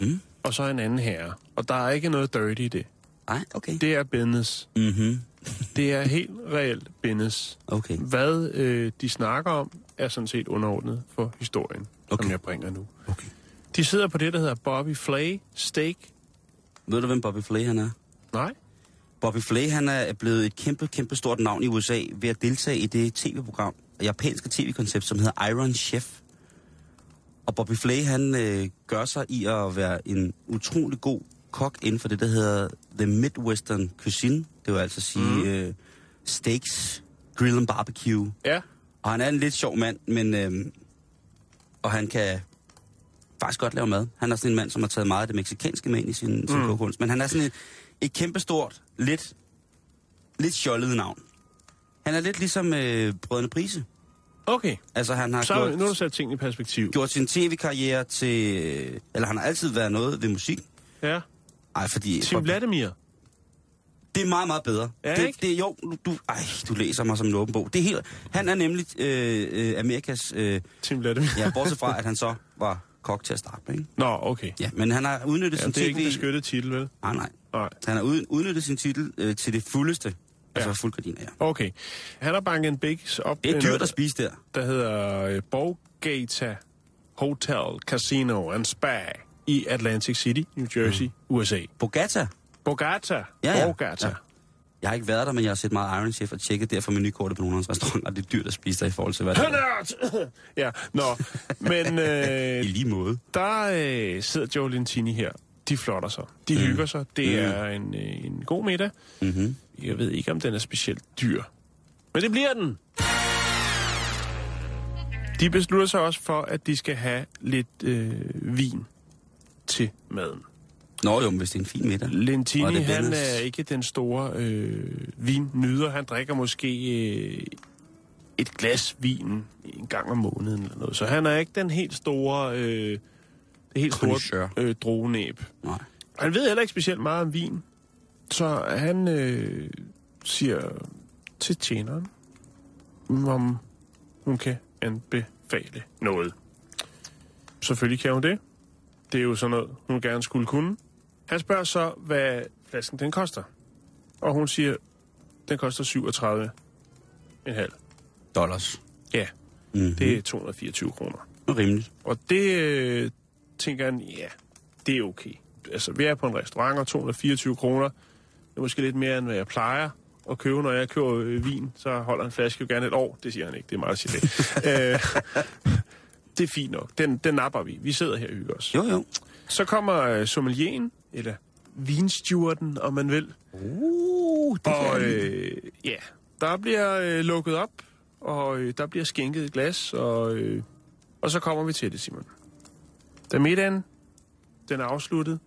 Mm. og så en anden herre. Og der er ikke noget dirty i det. Nej, okay. Det er business. Mhm. Det er helt reelt business. Okay. Hvad øh, de snakker om, er sådan set underordnet for historien. Okay. som jeg bringer nu. Okay. De sidder på det, der hedder Bobby Flay Steak. Ved du, hvem Bobby Flay han er? Nej? Bobby Flay han er blevet et kæmpe, kæmpe stort navn i USA ved at deltage i det tv-program, japanske tv-koncept, som hedder Iron Chef. Og Bobby Flay han øh, gør sig i at være en utrolig god kok inden for det, der hedder The Midwestern Cuisine. Det vil altså sige mm. øh, steaks, grill and barbecue. Ja. Og han er en lidt sjov mand, men... Øh, og han kan faktisk godt lave mad. Han er sådan en mand, som har taget meget af det meksikanske med ind i sin, sin Mm. kogekunst. Men han er sådan et, et kæmpestort, lidt, lidt fjollet navn. Han er lidt ligesom øh, Brødrene Prise. Okay. Altså, han har Så gjort, nu har du sat tingene i perspektiv. gjort sin tv-karriere til... Eller han har altid været noget ved musik. Ja. Ej, fordi... Tim Vladimir. Det er meget, meget bedre. Ja, det, ikke? det, jo, du, du, ej, du læser mig som en åben bog. Det er helt, han er nemlig øh, øh, Amerikas... Øh, Tim Vladimir. ja, bortset fra, at han så var kok til at starte med, ikke? Nå, okay. Ja, men han har udnyttet Ja, sin det er ikke en beskyttet titel, vel? Nej, nej. Nej. Han har ud, udnyttet sin titel øh, til det fuldeste. Altså Ja. fuldgardiner, ja. Okay. Han har banket en base op. Det er dyrt at spise der. Der hedder øh, Borgata Hotel, Casino and Spa i Atlantic City, New Jersey, mm. USA. Bogata. Bogata. Ja, ja. Borgata. Ja. Jeg har ikke været der, men jeg har set meget Iron Chef og tjekket derfor menukortet på nogle af hans restauranter. Det er dyrt at spise der i forhold til, hvad det er. Ja, nå. Men øh, I lige måde. der øh, sidder Joe Lentini her. De flotter sig. De mm. hygger sig. Det Mm. er en, øh, en god middag. Mm-hmm. Jeg ved ikke, om den er specielt dyr. Men det bliver den. De beslutter sig også for, at de skal have lidt øh, vin til maden. Nå jo, men hvis det er en fin middag. Lentini, det han er ikke den store øh, vinnyder. Han drikker måske øh, et glas vin en gang om måneden eller noget. Så han er ikke den helt store, øh, det helt store øh, druenæb. Nej. Han ved heller ikke specielt meget om vin. Så han øh, siger til tjeneren, om hun kan anbefale noget. Selvfølgelig kan hun det. Det er jo sådan noget, hun gerne skulle kunne. Han spørger så, hvad flasken den koster. Og hun siger, den koster 37 en halv. Dollars. Ja, Mm-hmm. det er 224 kroner. rimeligt. Og det øh, tænker han, ja, det er okay. Altså, vi er på en restaurant, og 224 kroner. Det er måske lidt mere, end hvad jeg plejer at købe. Når jeg køber øh, vin, så holder en flaske jo gerne et år. Det siger han ikke, det er meget at det. øh, det er fint nok. Den, den napper vi. Vi sidder her og hygger os. Jo, jo. Så kommer øh, sommelieren, eller vinstewarden, om man vil. Uh, det Og øh, ja, der bliver øh, lukket op, og øh, der bliver skænket et glas, og, øh, og så kommer vi til det, Simon. Da middagen den er afsluttet,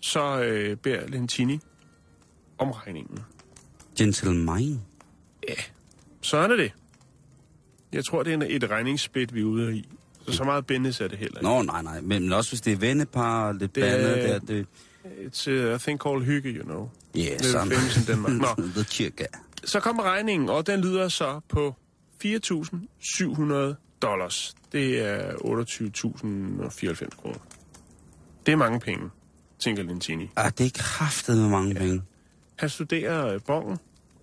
så øh, beder Lentini om regningen. Gentleman. Sådan er det. Jeg tror, det er et regningssplit, vi er ude i. Så så meget business er det heller ikke. Nå, nej, nej. Men også hvis det er vennepar, lidt Det det bandet der, det... It's a thing called hygge, you know. Famous in Denmark. Nå. The Chirka. Så kommer regningen, og den lyder så på 4.700 dollars. Det er 28.094 kroner. Det er mange penge, tænker Lentini. Ah, det er kraftet med mange ja. penge. Han studerer øh, bongen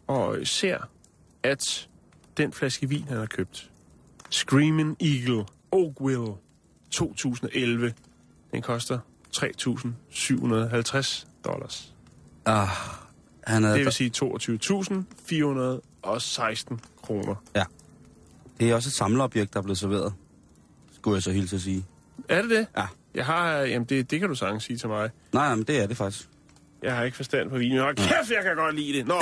og ser, at den flaske vin, han har købt, Screaming Eagle Oakville 2011, den koster 3.750 dollars. Ah, han er, Det vil sige 22.416 kroner. Ja. Det er også et samleobjekt, der er blevet serveret. Skulle jeg så hilse at sige. Er det det? Ja. Jeg har, jamen det, det kan du sagtens sige til mig. Nej, nej, men det er det faktisk. Jeg har ikke forstand på vin. Hold kæft, jeg kan godt lide det. Nå.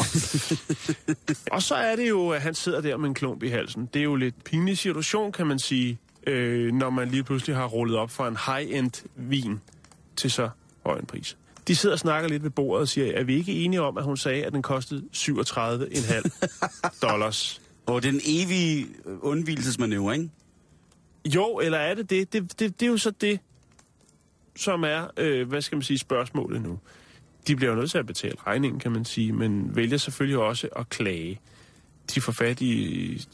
og så er det jo, at han sidder der med en klump i halsen. Det er jo lidt pinlig situation, kan man sige, øh, når man lige pludselig har rullet op for en high-end vin til så høj en pris. De sidder og snakker lidt ved bordet og siger, er vi ikke enige om, at hun sagde, at den kostede 37,5 dollars? Og det er en evig øh, undvielsesmanøvre, ikke? Jo, eller er det det? Det, det, det er jo så det, som er, øh, hvad skal man sige, spørgsmålet nu. De bliver jo nødt til at betale regningen, kan man sige, men vælger selvfølgelig også at klage. De får fat i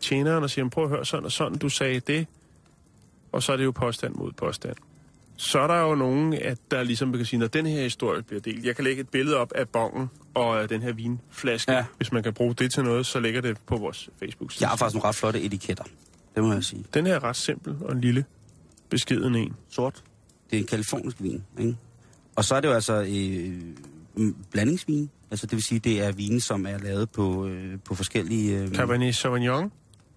tjeneren og siger, prøv at høre sådan og sådan, du sagde det. Og så er det jo påstand mod påstand. Så er der jo nogen, at der ligesom kan sige, når den her historie bliver delt. Jeg kan lægge et billede op af bongen og af den her vinflaske. Ja. Hvis man kan bruge det til noget, så lægger det på vores Facebook-side. Jeg har faktisk nogle ret flotte etiketter. Det må jeg sige. Den her er ret simpel og en lille beskeden en. Sort. Det er en kalifornisk vin, ikke? Og så er det jo altså øh, blandingsvin. Altså det vil sige, det er vine, som er lavet på, øh, på forskellige... Øh, Cabernet Sauvignon.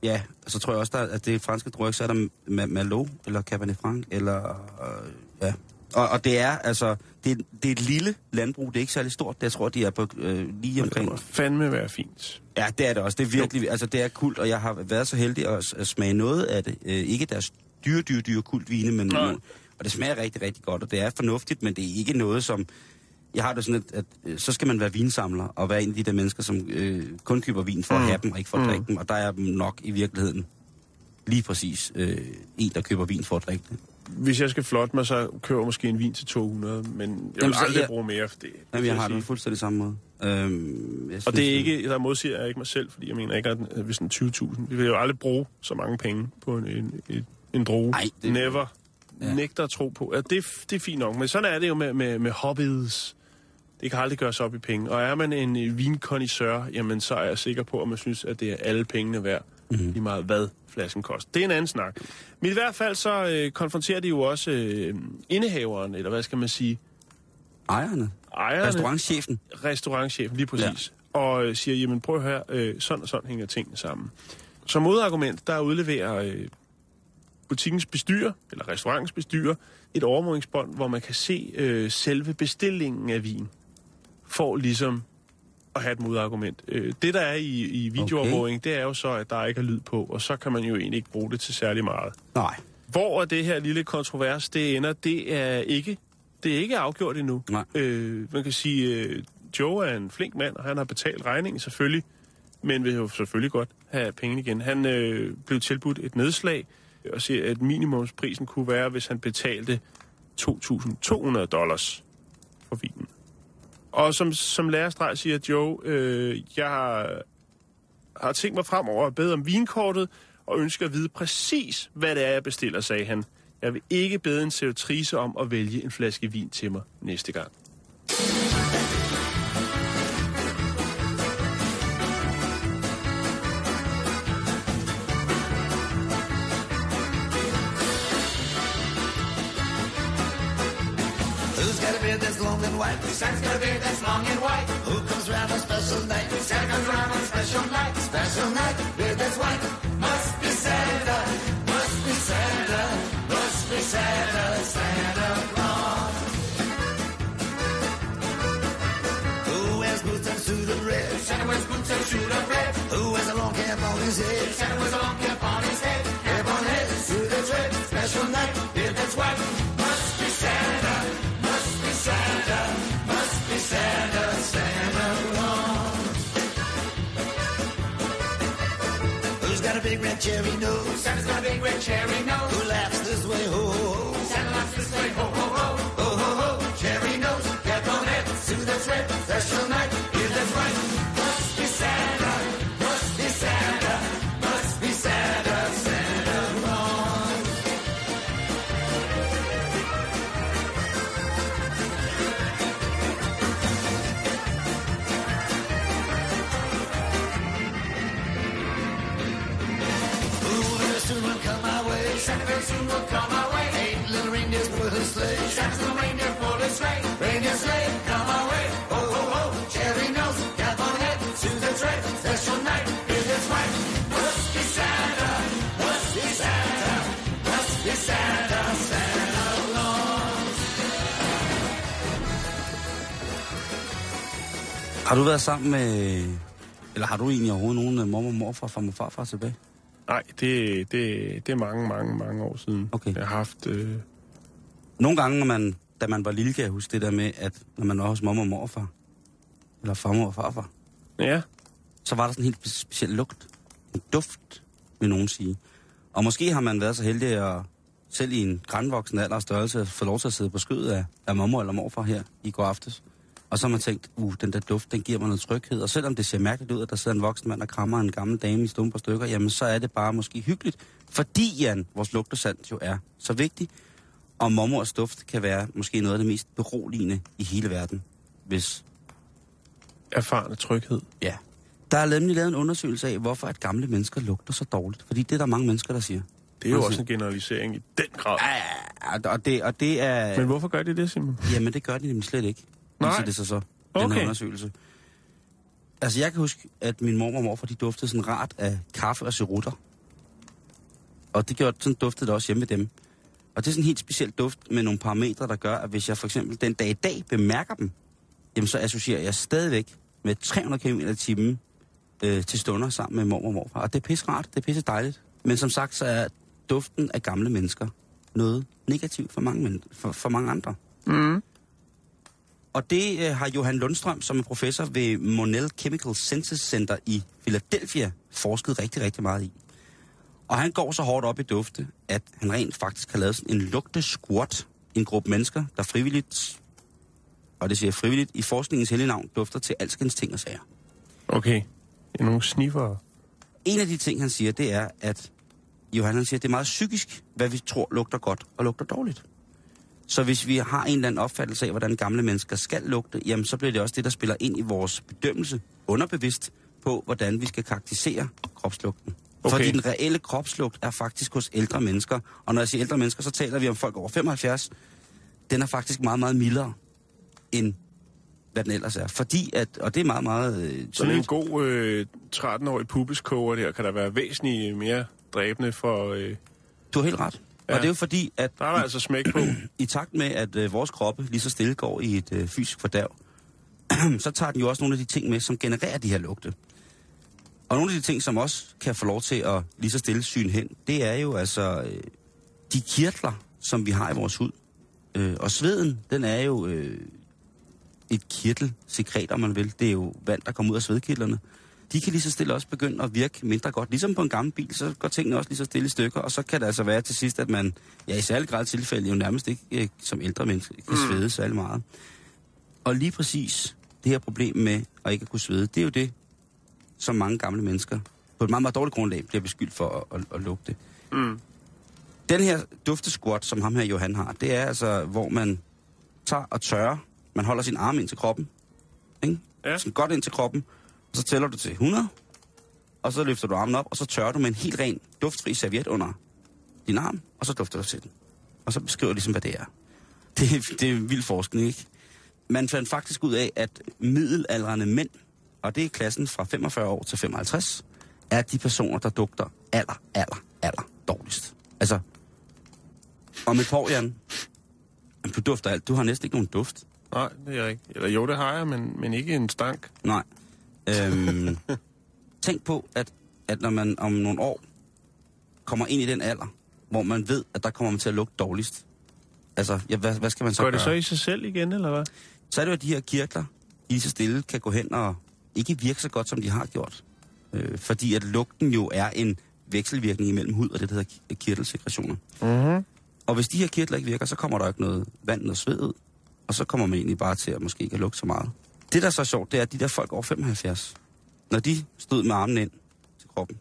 Ja, og så tror jeg også, der, at det franske druer, så er der Ma- Malo, eller Cabernet Franc, eller... Øh, ja. Og, og det er altså... Det det er et lille landbrug, det er ikke særlig stort. Jeg tror, de er på øh, lige Det omkring... må fandme være fint. Ja, det er det også. Det er virkelig... Altså, det er kult, og jeg har været så heldig at, at smage noget af det. Øh, ikke deres dyre, dyre, dyre kultvine, men... Nej. Og det smager rigtig, rigtig godt, og det er fornuftigt, men det er ikke noget, som... Jeg har det sådan, at, at øh, så skal man være vinsamler, og være en af de der mennesker, som øh, kun køber vin for mm. at have dem, og ikke for at Mm. drikke dem. Og der er nok i virkeligheden lige præcis øh, en, der køber vin for at drikke det. Hvis jeg skal flotte mig, så køber jeg måske en vin til 200, men jeg vil Jamen, aldrig ja. bruge mere for det. Jamen, vil jeg har det fuldstændig samme måde. Øhm, jeg Og synes, det er ikke, der modsiger jeg ikke mig selv, fordi jeg mener ikke, at hvis en 20.000, vi vil jo aldrig bruge så mange penge på en, en, en, en droge. Ej, det- Never. Ja. Nægter at tro på. Ja, det, er- det er fint nok, men sådan er det jo med, med, med hobbies. Det kan aldrig gøres op i penge. Og er man en øh, vinkondisør, jamen så er jeg sikker på, at man synes, at det er alle pengene værd. Mhm. Mm-hmm. Lige meget hvad flasken koster. Det er en anden snak. Men i hvert fald så øh, konfronterer de jo også øh, indehaveren, eller hvad skal man sige, Ejerne. ejerne Restaurantchefen. restaurantchefen, lige præcis, ja. og øh, siger, jamen prøv her, øh, sådan og sådan hænger tingene sammen. Som modargument, der udleverer øh, butikkens bestyrer, eller restaurantens bestyrer, et overvågningsbånd, hvor man kan se øh, selve bestillingen af vin, for ligesom at have et modargument. Øh, det, der er i, i videoovervågning, okay. det er jo så, at der ikke er lyd på, og så kan man jo egentlig ikke bruge det til særlig meget. Nej. Hvor er det her lille kontrovers, det ender, det er ikke, det er ikke afgjort endnu. Nej. Øh, man kan sige, øh, Joe er en flink mand, og han har betalt regningen selvfølgelig, men vil jo selvfølgelig godt have penge igen. Han øh, blev tilbudt et nedslag, og siger, at minimumsprisen kunne være, hvis han betalte 2.200 dollars for vinen. Og som, som lærerstreg siger Joe, øh, jeg har, har tænkt mig fremover at bede om vinkortet, og ønsker at vide præcis, hvad det er, jeg bestiller, sagde han. Jeg vil ikke bede en servitrice om at vælge en flaske vin til mig næste gang. White? Santa's got a beard that's long and white. Who comes round on special night? Santa comes round on special night. Special night, beard that's white. Must be Santa, must be Santa, must be Santa, Santa Claus. Who wears boots and suit of red? Santa wears boots and suit of red. Who wears a long cap on his head? Santa wears a long cap on his head. Cap on head, suit that's red. Special night, beard that's white. Big red cherry nose? Santa's got a big red cherry nose. Who laughs this way, ho ho ho? Santa laughs this way, ho ho ho. Ho ho ho, cherry nose, cap on head, suit that's red, special night, beard that's right. Har du været sammen med... Eller har du egentlig overhovedet nogen øh, mormor og morfar fra og farfar tilbage? Nej, det, det, det er mange, mange, mange år siden. Okay. Jeg har haft... Øh, Nogle gange, når man, da man var lille, kan jeg huske det der med, at når man var hos mormor og morfar, eller farmor og farfar, ja, så var der sådan en helt speciel lugt. En duft, vil nogen sige. Og måske har man været så heldig at selv i en grænvoksen alder og størrelse få lov til at sidde på skødet af, af mormor eller morfar her i går aftes. Og så har man tænkt, uh, den der duft, den giver mig noget tryghed. Og selvom det ser mærkeligt ud, at der sidder en voksen mand og krammer en gammel dame i stumper stykker, jamen så er det bare måske hyggeligt. Fordi, Jan, vores lugtesand jo er så vigtig. Og mormors duft kan være måske noget af det mest beroligende i hele verden, hvis Erfarne tryghed. Ja. Der er nemlig lavet en undersøgelse af, hvorfor at gamle mennesker lugter så dårligt. Fordi det er der mange mennesker, der siger. Det er jo også en generalisering i den grad. Ja, og det, og det er... Men hvorfor gør de det, Simon? Jamen, det gør de nemlig slet ikke. Nej. Det sig så, den her Okay. undersøgelse. Altså, jeg kan huske, at min mor og morfar, de duftede sådan rart af kaffe og cerutter. Og det gjorde, sådan duftede det også hjemme med dem. Og det er sådan en helt speciel duft med nogle parametre, der gør, at hvis jeg for eksempel den dag i dag bemærker dem, jamen så associerer jeg stadigvæk med 300 km i timen øh, til stunder sammen med mor og morfar. Og det er pisse rart, det er pisse dejligt. Men som sagt, så er duften af gamle mennesker noget negativt for mange, men- for, for mange andre. Og det øh, har Johan Lundstrøm, som er professor ved Monell Chemical Senses Center i Philadelphia, forsket rigtig, rigtig meget i. Og han går så hårdt op i dufte, at han rent faktisk har lavet sådan en lugte squat, en gruppe mennesker, der frivilligt, og det siger frivilligt, i forskningens hellige navn dufter til alskens ting og sager. Okay. Nogle sniffer. En af de ting, han siger, det er, at Johan han siger, at det er meget psykisk, hvad vi tror lugter godt og lugter dårligt. Så hvis vi har en eller anden opfattelse af, hvordan gamle mennesker skal lugte, jamen så bliver det også det, der spiller ind i vores bedømmelse, underbevidst, på hvordan vi skal karakterisere kropslugten. Okay. Fordi den reelle kropslugt er faktisk hos ældre mennesker. Og når jeg siger ældre mennesker, så taler vi om folk over 75. Den er faktisk meget, meget mildere, end hvad den ellers er. Fordi at, og det er meget, meget... Øh, Sådan en god øh, 13-årig pubeskoger der, kan der være væsentligt mere dræbende for... Øh, Du har helt ret. Ja. Og det er jo fordi, at der er der altså smæk på. i takt med, at øh, vores kroppe lige så stille går i et øh, fysisk fordærv, så tager den jo også nogle af de ting med, som genererer de her lugte. Og nogle af de ting, som også kan få lov til at lige så stille syn hen, det er jo altså øh, de kirtler, som vi har i vores hud. Øh, og sveden, den er jo øh, et kirtelsekret, om man vil. Det er jo vand, der kommer ud af svedkirtlerne. De kan lige så stille også begynde at virke mindre godt. Ligesom på en gammel bil, så går tingene også lige så stille i stykker, og så kan det altså være til sidst, at man, ja i særlig grad tilfælde, jo nærmest ikke øh, som ældre menneske kan svede særlig meget. Og lige præcis det her problem med at ikke at kunne svede, det er jo det, som mange gamle mennesker på et meget, meget dårligt grundlag bliver beskyldt for at, at, at lugte. Mm. Den her duftesquat, som ham her Johan har, det er altså, hvor man tager og tørrer. Man holder sin arm ind til kroppen. Ikke? Ja. Sådan godt ind til kroppen. Så tæller du til 100. Og så løfter du armen op, og så tørrer du med en helt ren, duftfri serviet under din arm. Og så dufter du til den. Og så beskriver du ligesom, hvad det er. Det, er- det er vild forskning, ikke? Man fandt faktisk ud af, at middelaldrende mænd, og det er klassen fra 45 år til 55, er de personer, der dufter aller, aller, aller dårligst. Altså, om et par Jan, du dufter alt. Du har næsten ikke nogen duft. Nej, det er ikke. Eller jo, det har jeg, men, men ikke en stank. Nej. Øhm, tænk på, at, at når man om nogle år kommer ind i den alder, hvor man ved, at der kommer man til at lugte dårligst. Altså, ja, hvad, hvad skal man så Går gøre? det så i sig selv igen, eller hvad? så er det jo, at de her kirtler, lige så stille kan gå hen og ikke virke så godt, som de har gjort. Øh, fordi at lugten jo er en vekselvirkning imellem hud og det, der hedder ki- kirtelsekretioner. Mm-hmm. Og hvis de her kirtler ikke virker, så kommer der jo ikke noget vand, noget sved ud. Og så kommer man egentlig bare til at måske ikke lugte så meget. Det, der er så sjovt, det er, at de der folk over 75, når de stod med armen ind til kroppen,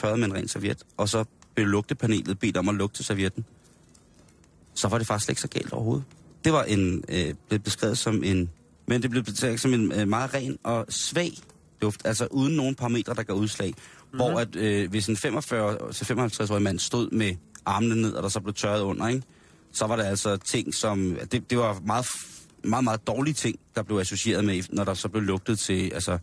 tørrede med en ren serviet, og så blev lugtepanelet bedt om at lugte servietten, så var det faktisk slet ikke så galt overhovedet. Det var en, øh, blev beskrevet som en, men det blev beskrevet som en øh, meget ren og svag duft, altså uden nogen parametre, der gav udslag. Mm-hmm. Hvor at, øh, hvis en 45-55-årig mand stod med armene ned, og der så blev tørret under, ikke? så var der altså ting, som... Det, det var meget, meget, meget dårlige ting, der blev associeret med, når der så blev lugtet til... Altså,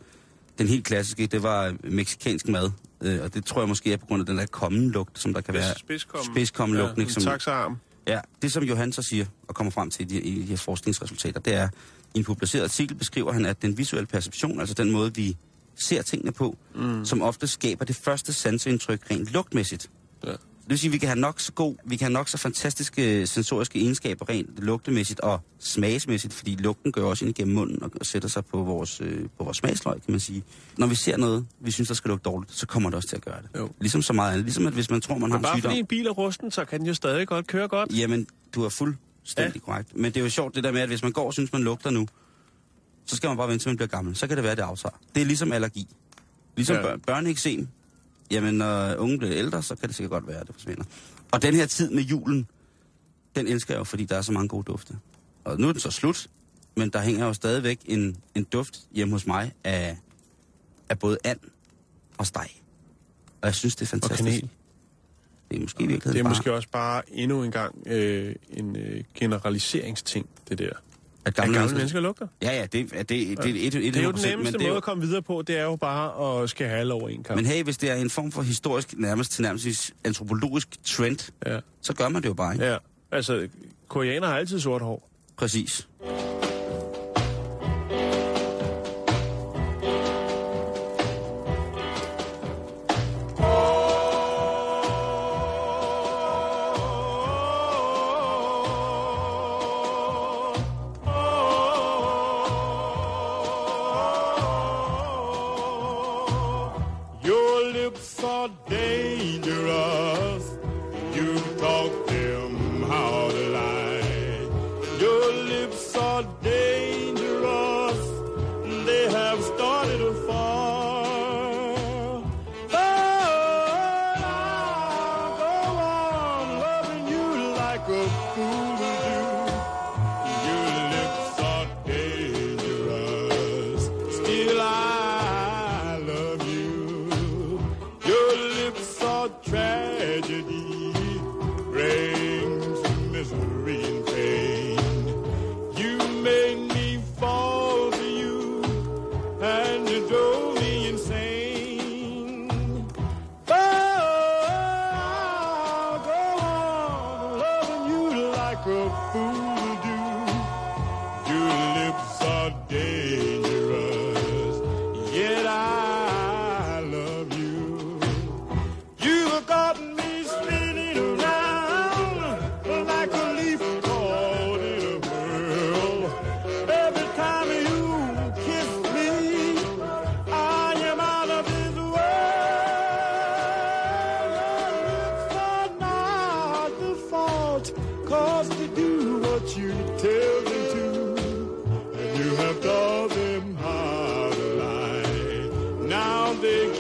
den helt klassiske, det var meksikansk mad. Øh, og det tror jeg måske er på grund af den der kommen-lugt, som der kan være. Spidskommen. Spidskommen-lugt, Ja, ikke? Som, taxaarm. Ja, det som Johan så siger og kommer frem til i de, i de her forskningsresultater, det er, i en publiceret artikel beskriver han, at den visuelle perception, altså den måde, vi ser tingene på, mm. som ofte skaber det første sanseindtryk rent lugtmæssigt. Ja. Det vil sige, at vi kan have nok så god, vi kan have nok så fantastiske sensoriske egenskaber rent lugtemæssigt og smagsmæssigt, fordi lugten gør også ind igennem munden og, og sætter sig på vores, øh, på vores smagsløg, kan man sige. Når vi ser noget, vi synes, der skal lugte dårligt, så kommer det også til at gøre det. Jo. Ligesom så meget andet. Ligesom at hvis man tror, man har Men en bare sygdom. fordi en bil er rusten, så kan den jo stadig godt køre godt. Jamen, du er fuldstændig ja. korrekt. Men det er jo sjovt det der med, at hvis man går og synes, man lugter nu, så skal man bare vente til man bliver gammel. Så kan det være, det aftager. Det er ligesom allergi. Ligesom ja. børneeksem. Jamen, når unge bliver ældre, så kan det sikkert godt være, at det forsvinder. Og den her tid med julen, den elsker jeg jo, fordi der er så mange gode dufte. Og nu er den så slut, men der hænger jo stadigvæk en, en duft hjemme hos mig af, af både and og steg. Og jeg synes, det er fantastisk. kanel. Det er måske i virkeligheden Det er bare, måske også bare endnu en gang øh, en øh, generaliseringsting, det der. At At gamle, gamle mennesker lugter. Ja, ja, det, det, det, det, et, et, et, Det er jo 100%, den men nemmeste det måde jo- at komme videre på, det er jo bare at skære alle over en kamp. Men hey, hvis det er en form for historisk, nærmest til nærmest antropologisk trend, Ja. så gør man det jo bare, ikke? ja. Altså, koreaner har altid sort hår. Præcis.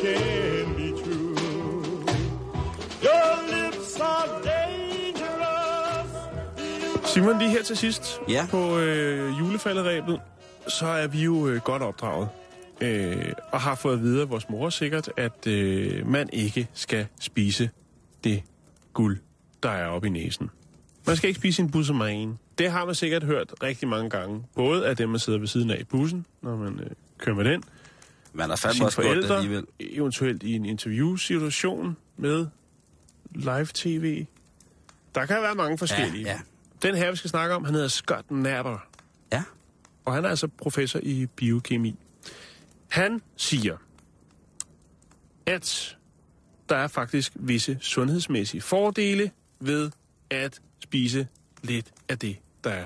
Can be true. Your lips are dangerous. Simon, lige her til sidst Ja. på øh, julefalderæbet, så er vi jo øh, godt opdraget. Øh, og har fået at vide af vores mor sikkert, at øh, man ikke skal spise det guld, der er oppe i næsen. Man skal ikke spise en bussermagen. Det har man sikkert hørt rigtig mange gange. Både af dem, man sidder ved siden af i bussen, når man øh, kører med den. Man har fandme også gjort det alligevel. eventuelt i en interviewsituation med live-tv. Der kan være mange forskellige. Ja, ja. Den her, vi skal snakke om, han hedder Scott Napper. Ja. Og han er altså professor i biokemi. Han siger, at der er faktisk visse sundhedsmæssige fordele ved at spise lidt af det, der er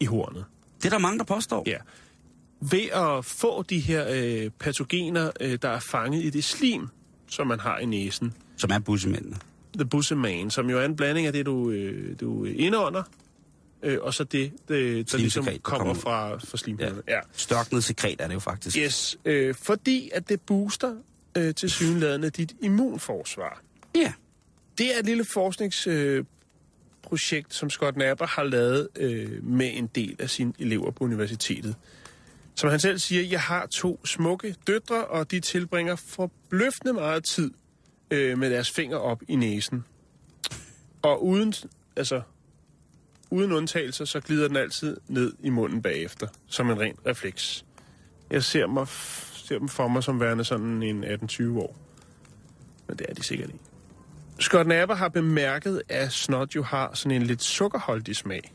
i hornet. Det er der mange, der påstår. Ja. Ved at få de her øh, patogener, øh, der er fanget i det slim, som man har i næsen, Som er bussemændene. the busseman, som jo er en blanding af det, du, øh, du indånder, øh, og så det, det der ligesom kommer kommer fra, fra slimhinderne. Ja. ja. Størknet sekret er det jo faktisk. Yes, øh, fordi at det booster øh, til synlædende dit immunforsvar. Ja. Det er et lille forskningsprojekt, øh, som Scott Napper har lavet øh, med en del af sine elever på universitetet. Som han selv siger, jeg har to smukke døtre, og de tilbringer forbløffende meget tid øh, med deres fingre op i næsen. Og uden, altså, uden undtagelser, så glider den altid ned i munden bagefter, som en ren refleks. Jeg ser, mig, ser dem for mig som værende sådan en 18-20 år. Men det er de sikkert ikke. Scott Napper har bemærket, at snot jo har sådan en lidt sukkerholdig smag.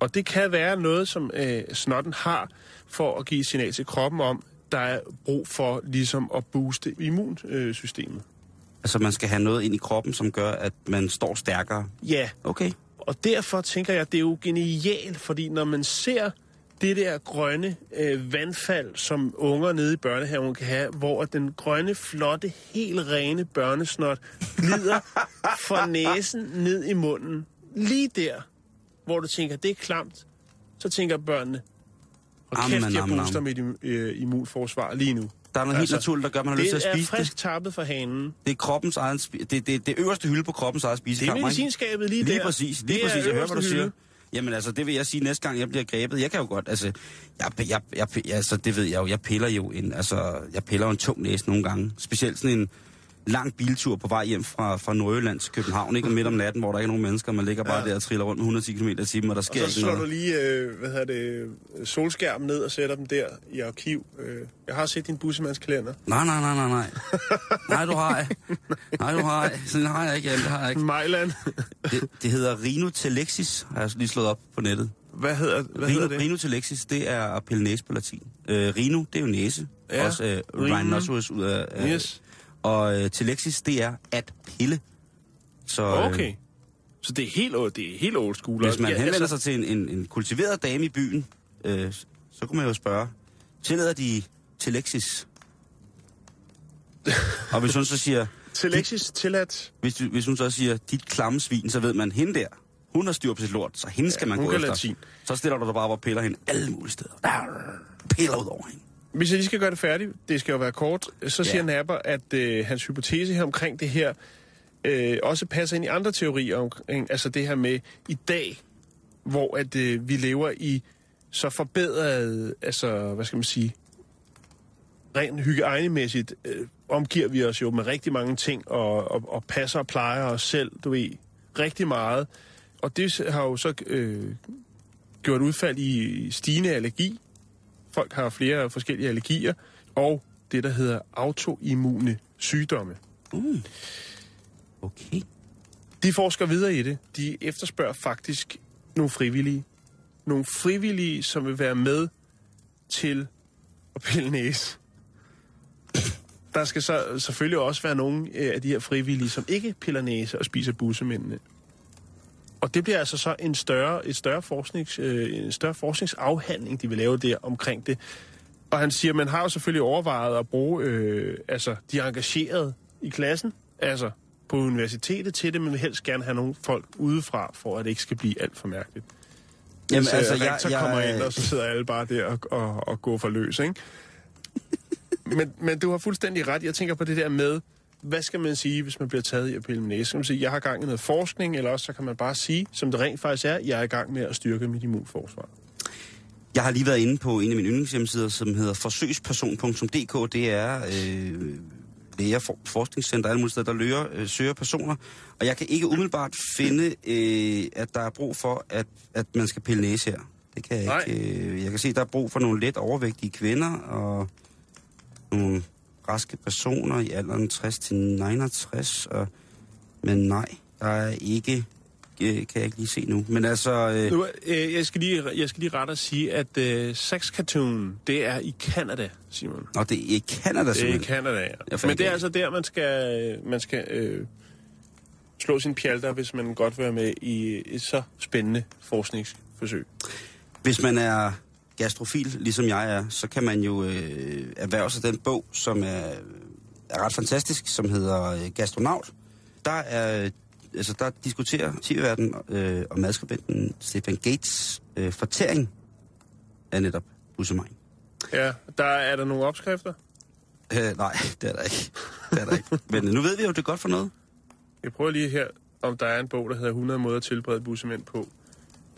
Og det kan være noget, som øh, snotten har for at give signal til kroppen om, der er brug for ligesom at booste immunsystemet. Altså, man skal have noget ind i kroppen, som gør, at man står stærkere. Ja, Okay. og derfor tænker jeg, at det er jo genialt, fordi når man ser det der grønne øh, vandfald, som unger nede i børnehaven kan have, hvor den grønne, flotte, helt rene børnesnot glider fra næsen ned i munden. Lige der, hvor du tænker, det er klamt, så tænker børnene, og kæft, am, jeg booster mit øh, immunforsvar lige nu. Der er noget altså, helt naturligt, der gør, at man har lyst til Det at er spise frisk det. tappet fra hanen. Det er kroppens egen... spi- Det, det, det øverste hylde på kroppens eget Det er spisekammer, medicinskabet lige, Lige der. præcis, lige Det er præcis. Jeg hører, hvad du siger. Jamen altså, det vil jeg sige næste gang, jeg bliver grebet. Jeg kan jo godt, altså, jeg, jeg, jeg, jeg, altså det ved jeg jo, jeg piller jo en, altså, jeg piller jo en tung næse nogle gange. Specielt sådan en lang biltur på vej hjem fra, fra Nordjylland til København, ikke? Og midt om natten, hvor der ikke er nogen mennesker, man ligger bare Ja. der og triller rundt med 110 km i timen, og der sker Og så ikke slår noget. du lige øh, hvad hedder det, solskærmen ned og sætter dem der i arkiv. Øh, jeg har set din bussemandskalender. Nej, nej, nej, nej, nej. Nej, du har jeg. Nej, du har jeg. Sådan har jeg ikke, Jan, det har jeg ikke. Mejland. Det, det hedder Rhino Telexis, har jeg lige slået op på nettet. Hvad hedder, hvad Rhino, hedder det? Rhino Telexis, det er at pille næse på latin. Øh, Rhino, det er jo næse. Ja, Også øh, rhino. rhinoceros ud af... af Yes. Og øh, Telexis, det er at pille. Så øh, Okay. Så det er helt, det er helt old school. hvis man Ja, henvender altså- sig til en, en, en kultiveret dame i byen, øh, så kunne man jo spørge, tillader de Telexis? og hvis hun så siger, Telexis tilladt. hvis, du- hvis hun så siger, dit klamme svin, så ved man, hende der, hun har styr på sit lort, så hende skal man gå efter. latin. Så stiller du dig bare op og piller hende alle mulige steder. Piller ud over hende. Hvis jeg lige skal gøre det færdigt, det skal jo være kort, så siger Ja. Napper, at øh, hans hypotese her omkring det her øh, også passer ind i andre teorier omkring, altså det her med i dag, hvor at øh, vi lever i så forbedret, altså hvad skal man sige, rent hygiejnemæssigt øh, omgiver vi os jo med rigtig mange ting og, og, og passer og plejer os selv, du ved, rigtig meget. Og det har jo så øh, gjort udfald i stigende allergi. Folk har flere forskellige allergier, og det, der hedder autoimmune sygdomme. Mm. Okay. De forsker videre i det. De efterspørger faktisk nogle frivillige. Nogle frivillige, som vil være med til at pille næse. Der skal så selvfølgelig også være nogle øh, af de her frivillige, som ikke piller næse og spiser bussemændene. Og det bliver altså så en større, et større, forsknings, øh, en større forskningsafhandling, de vil lave der omkring det. Og han siger, man har jo selvfølgelig overvejet at bruge øh, altså, de engagerede i klassen, altså på universitetet til det, men vil helst gerne have nogle folk udefra, for at det ikke skal blive alt for mærkeligt. Jamen, altså, øh, jeg- rektor jeg- kommer ind, og så sidder alle bare der og, og, og går for løs, ikke? men, men du har fuldstændig ret. Jeg tænker på det der med, hvad skal man sige, hvis man bliver taget i at pille med næse? Skal man sige, jeg har gang i noget forskning, eller også så kan man bare sige, som det rent faktisk er, jeg er i gang med at styrke mit immunforsvar. Jeg har lige været inde på en af mine yndlingshjemmesider, som hedder forsøgsperson.dk. Det er øh, læger, for, forskningscenter, alle mulige steder, der løger, øh, søger personer. Og jeg kan ikke umiddelbart finde, øh, at der er brug for, at, at man skal pille næse her. Det kan jeg Nej. ikke. Øh, jeg kan se, at der er brug for nogle let overvægtige kvinder og nogle raske personer i alderen 60 til 69. Og, men nej, der er ikke, øh, kan jeg ikke lige se nu. Men altså... Øh, Nu, øh, jeg, skal lige, jeg skal lige rette og sige, at øh, Sex Cartoon, det er i Canada, Simon. Nå, det er i Canada Det er i. Canada, ja. Men det er altså der, man skal, man skal øh, slå sin pjalter, hvis man godt vil være med i et så spændende forskningsforsøg. Hvis man er gastrofil, ligesom jeg er, så kan man jo øh, erhverve sig den bog, som er, er ret fantastisk, som hedder øh, Gastronaut. Der er, altså der diskuterer tv-verden øh, og madskribenten Stefan Gates øh, fortæring af netop bussemang. Ja, der er der nogle opskrifter. Øh, nej, det er der ikke. Det er der ikke. Men nu ved vi jo, det er godt for noget. Jeg prøver lige her, om der er en bog, der hedder 100 måder at tilberede bussemænd på.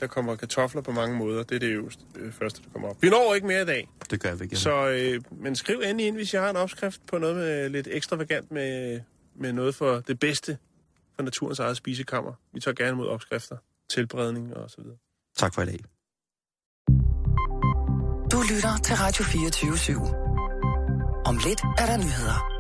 Der kommer kartofler på mange måder. Det er det øverste, øh, første, der kommer op. Vi når ikke mere i dag. Det gør vi ikke. Så, øh, men skriv endelig ind, hvis jeg har en opskrift på noget med lidt ekstravagant med, med noget for det bedste for naturens eget spisekammer. Vi tager gerne imod opskrifter, tilberedning og så videre. Tak for i dag. Du lytter til Radio 24 /7. Om lidt er der nyheder.